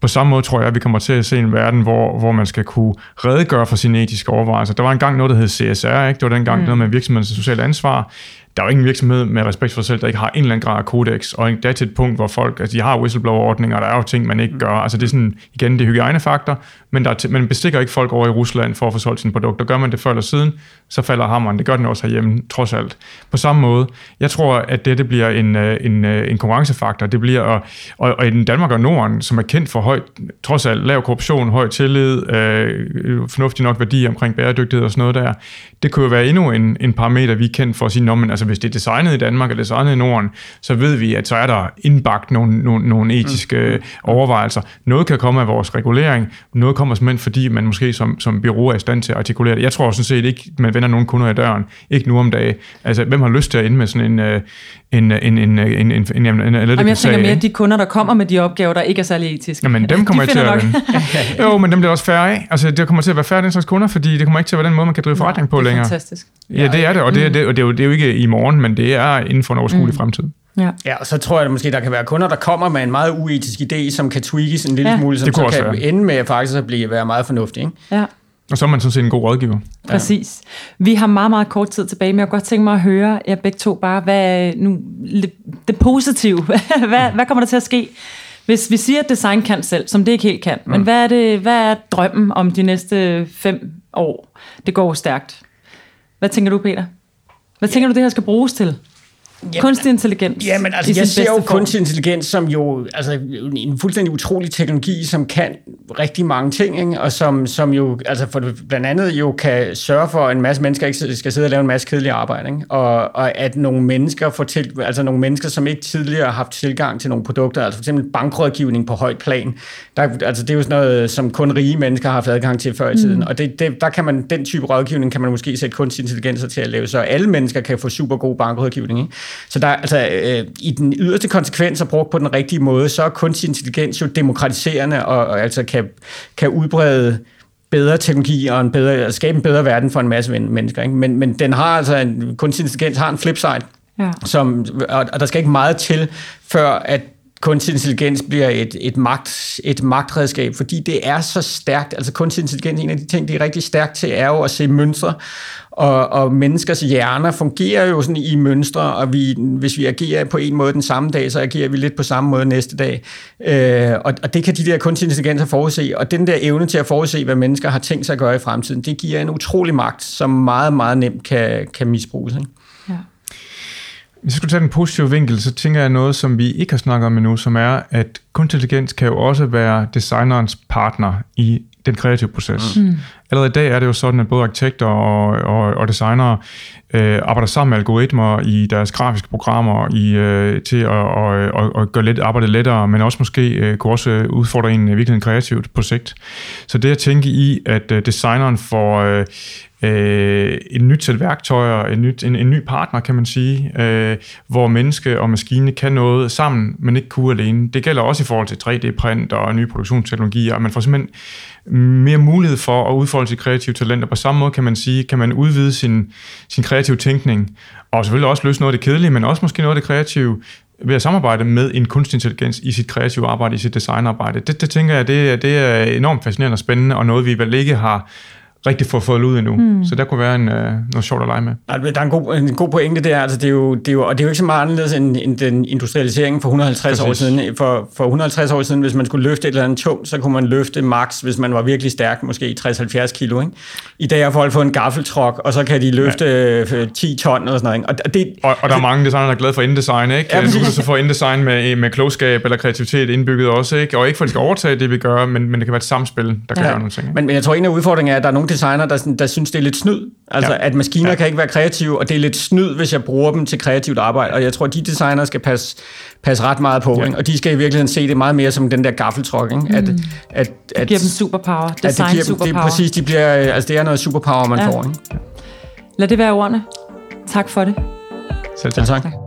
På samme måde tror jeg, at vi kommer til at se en verden, hvor, hvor man skal kunne redegøre for sine etiske overvejelser. Der var engang noget, der hed CSR, ikke? det var dengang mm. noget med virksomhedens sociale ansvar der er jo ingen virksomhed med respekt for sig selv, der ikke har en eller anden grad af kodex, og det er til et punkt, hvor folk, altså de har whistleblower-ordninger, og der er jo ting, man ikke gør. Altså det er sådan, igen, det er hygiejnefaktor, men der er man bestikker ikke folk over i Rusland for at få solgt sine produkter. Gør man det før eller siden, så falder hammeren. Det gør den også herhjemme, trods alt. På samme måde, jeg tror, at det, det bliver en, øh, en, øh, en konkurrencefaktor. Det bliver, og, og, og i Danmark og Norden, som er kendt for højt, trods alt lav korruption, høj tillid, øh, fornuftig nok værdi omkring bæredygtighed og sådan noget der, det kunne jo være endnu en, en parameter, vi er kendt for at sige, men altså hvis det er designet i Danmark eller designet i Norden, så ved vi, at så er der indbagt nogle, nogle, nogle etiske mm. mm. overvejelser. Noget kan komme af vores regulering, noget kommer simpelthen, fordi man måske som, som bureau er i stand til at artikulere det. Jeg tror sådan set ikke, man vender nogen kunder i døren. Ikke nu om dagen. Altså, hvem har lyst til at ende med sådan en, øh, en, en, en, en, en, en, en, en, en Jamen, jeg tænker mere, de kunder, der kommer med de opgaver, der ikke er særlig etiske. Jamen, dem kommer de til at jo, men dem bliver også færre af. Altså, det kommer til at være færre den slags kunder, fordi det kommer ikke til at være den måde, man kan drive forretning på længere. det er fantastisk. Ja, det er det, og det, er, det, og det, er, jo, det er jo ikke i morgen, men det er inden for en overskuelig mm. fremtid. Ja. ja, og så tror jeg at måske, der kan være kunder, der kommer med en meget uetisk idé, som kan tweakes en lille ja. smule, som så kan være. ende med faktisk at blive, være meget fornuftig. Ikke? Ja. Og så er man sådan set en god rådgiver. Præcis. Vi har meget, meget kort tid tilbage, men jeg kunne godt tænke mig at høre jer begge to bare, hvad nu, det positive, hvad, hvad kommer der til at ske? Hvis vi siger, at design kan selv, som det ikke helt kan, mm. men hvad er, det, hvad er drømmen om de næste fem år? Det går stærkt. Hvad tænker du, Peter? Hvad tænker du, det her skal bruges til? Jamen, kunstig intelligens. Jamen, altså, jeg ser jo kunstig intelligens som jo altså, en fuldstændig utrolig teknologi, som kan rigtig mange ting, ikke? og som, som jo altså for blandt andet jo kan sørge for, at en masse mennesker ikke skal sidde og lave en masse kedelige arbejde. Ikke? Og, og at nogle mennesker, får til, altså nogle mennesker, som ikke tidligere har haft tilgang til nogle produkter, altså for eksempel bankrådgivning på højt plan, der, altså det er jo sådan noget, som kun rige mennesker har haft adgang til før i tiden. Mm. Og det, det, der kan man, den type rådgivning kan man måske sætte kunstig intelligens til at lave, så alle mennesker kan få super god bankrådgivning. Ikke? Så der, altså, øh, i den yderste konsekvens og brugt på den rigtige måde, så er kunstig intelligens jo demokratiserende og, og altså kan, kan udbrede bedre teknologi og en bedre, skabe en bedre verden for en masse mennesker. Ikke? Men, men den har altså en, kunstig intelligens har en flipside, ja. som, og, og der skal ikke meget til, før at kunstig intelligens bliver et, et, magt, et magtredskab, fordi det er så stærkt. Altså kunstig intelligens, en af de ting, det er rigtig stærkt til, er jo at se mønstre, og, og menneskers hjerner fungerer jo sådan i mønstre, og vi, hvis vi agerer på en måde den samme dag, så agerer vi lidt på samme måde næste dag. Øh, og, og det kan de der kunstig intelligenser forudse, og den der evne til at forudse, hvad mennesker har tænkt sig at gøre i fremtiden, det giver en utrolig magt, som meget, meget nemt kan, kan misbruges. Ikke? Hvis jeg skulle tage den positive vinkel, så tænker jeg noget, som vi ikke har snakket om endnu, som er, at kunstig intelligens kan jo også være designerens partner i den kreative proces. Mm. Allerede i dag er det jo sådan, at både arkitekter og, og, og designere øh, arbejder sammen med algoritmer i deres grafiske programmer i, øh, til at og, og, og gøre let, arbejdet lettere, men også måske øh, kunne også udfordre en virkelig kreativt projekt. Så det at tænke i, at øh, designeren får øh, øh, et nyt sæt værktøjer, et nyt, en, en ny partner, kan man sige, øh, hvor menneske og maskine kan noget sammen, men ikke kunne alene. Det gælder også i forhold til 3D-print og nye produktionsteknologier, at man får simpelthen mere mulighed for at udfolde sit kreative talenter. På samme måde kan man sige, kan man udvide sin, sin kreative tænkning, og selvfølgelig også løse noget af det kedelige, men også måske noget af det kreative, ved at samarbejde med en kunstig intelligens i sit kreative arbejde, i sit designarbejde. Det, det tænker jeg, det, det er enormt fascinerende og spændende, og noget vi vel ikke har rigtig få fået ud endnu. Mm. Så der kunne være en, uh, noget sjovt at lege med. Der er en god, en god pointe der. Altså, det, er jo, det, er jo, og det er jo ikke så meget anderledes end, end den industrialisering for 150 Præcis. år siden. For, for 150 år siden, hvis man skulle løfte et eller andet tungt, så kunne man løfte max, hvis man var virkelig stærk, måske 60-70 kilo. Ikke? I dag har folk fået en gaffeltruk, og så kan de løfte ja. 10 ton eller sådan noget. Ikke? Og, det, og, og der er mange designer, der er glade for InDesign. Ikke? Ja, nu kan så få InDesign med, med klogskab eller kreativitet indbygget også. Ikke? Og ikke for, at de skal overtage det, vi gør, men, men det kan være et samspil, der kan ja. gøre nogle ting. Men, men jeg tror, en af udfordringerne er, at der er nogle designer, der, der synes, det er lidt snyd. Altså, Ja. at maskiner Ja. kan ikke være kreative, og det er lidt snyd, hvis jeg bruger dem til kreativt arbejde. Og jeg tror, at de designer skal passe, passe ret meget på, Ja. ikke? og de skal i virkeligheden se det meget mere som den der gaffeltruck. Ikke? At, at, at, Giver dem superpower. at det Design giver dem, det superpower. er præcis, de bliver, altså det er noget superpower, man Ja. får. Ikke? Lad det være ordene. Tak for det. Selv Selv tak. tak. Tak.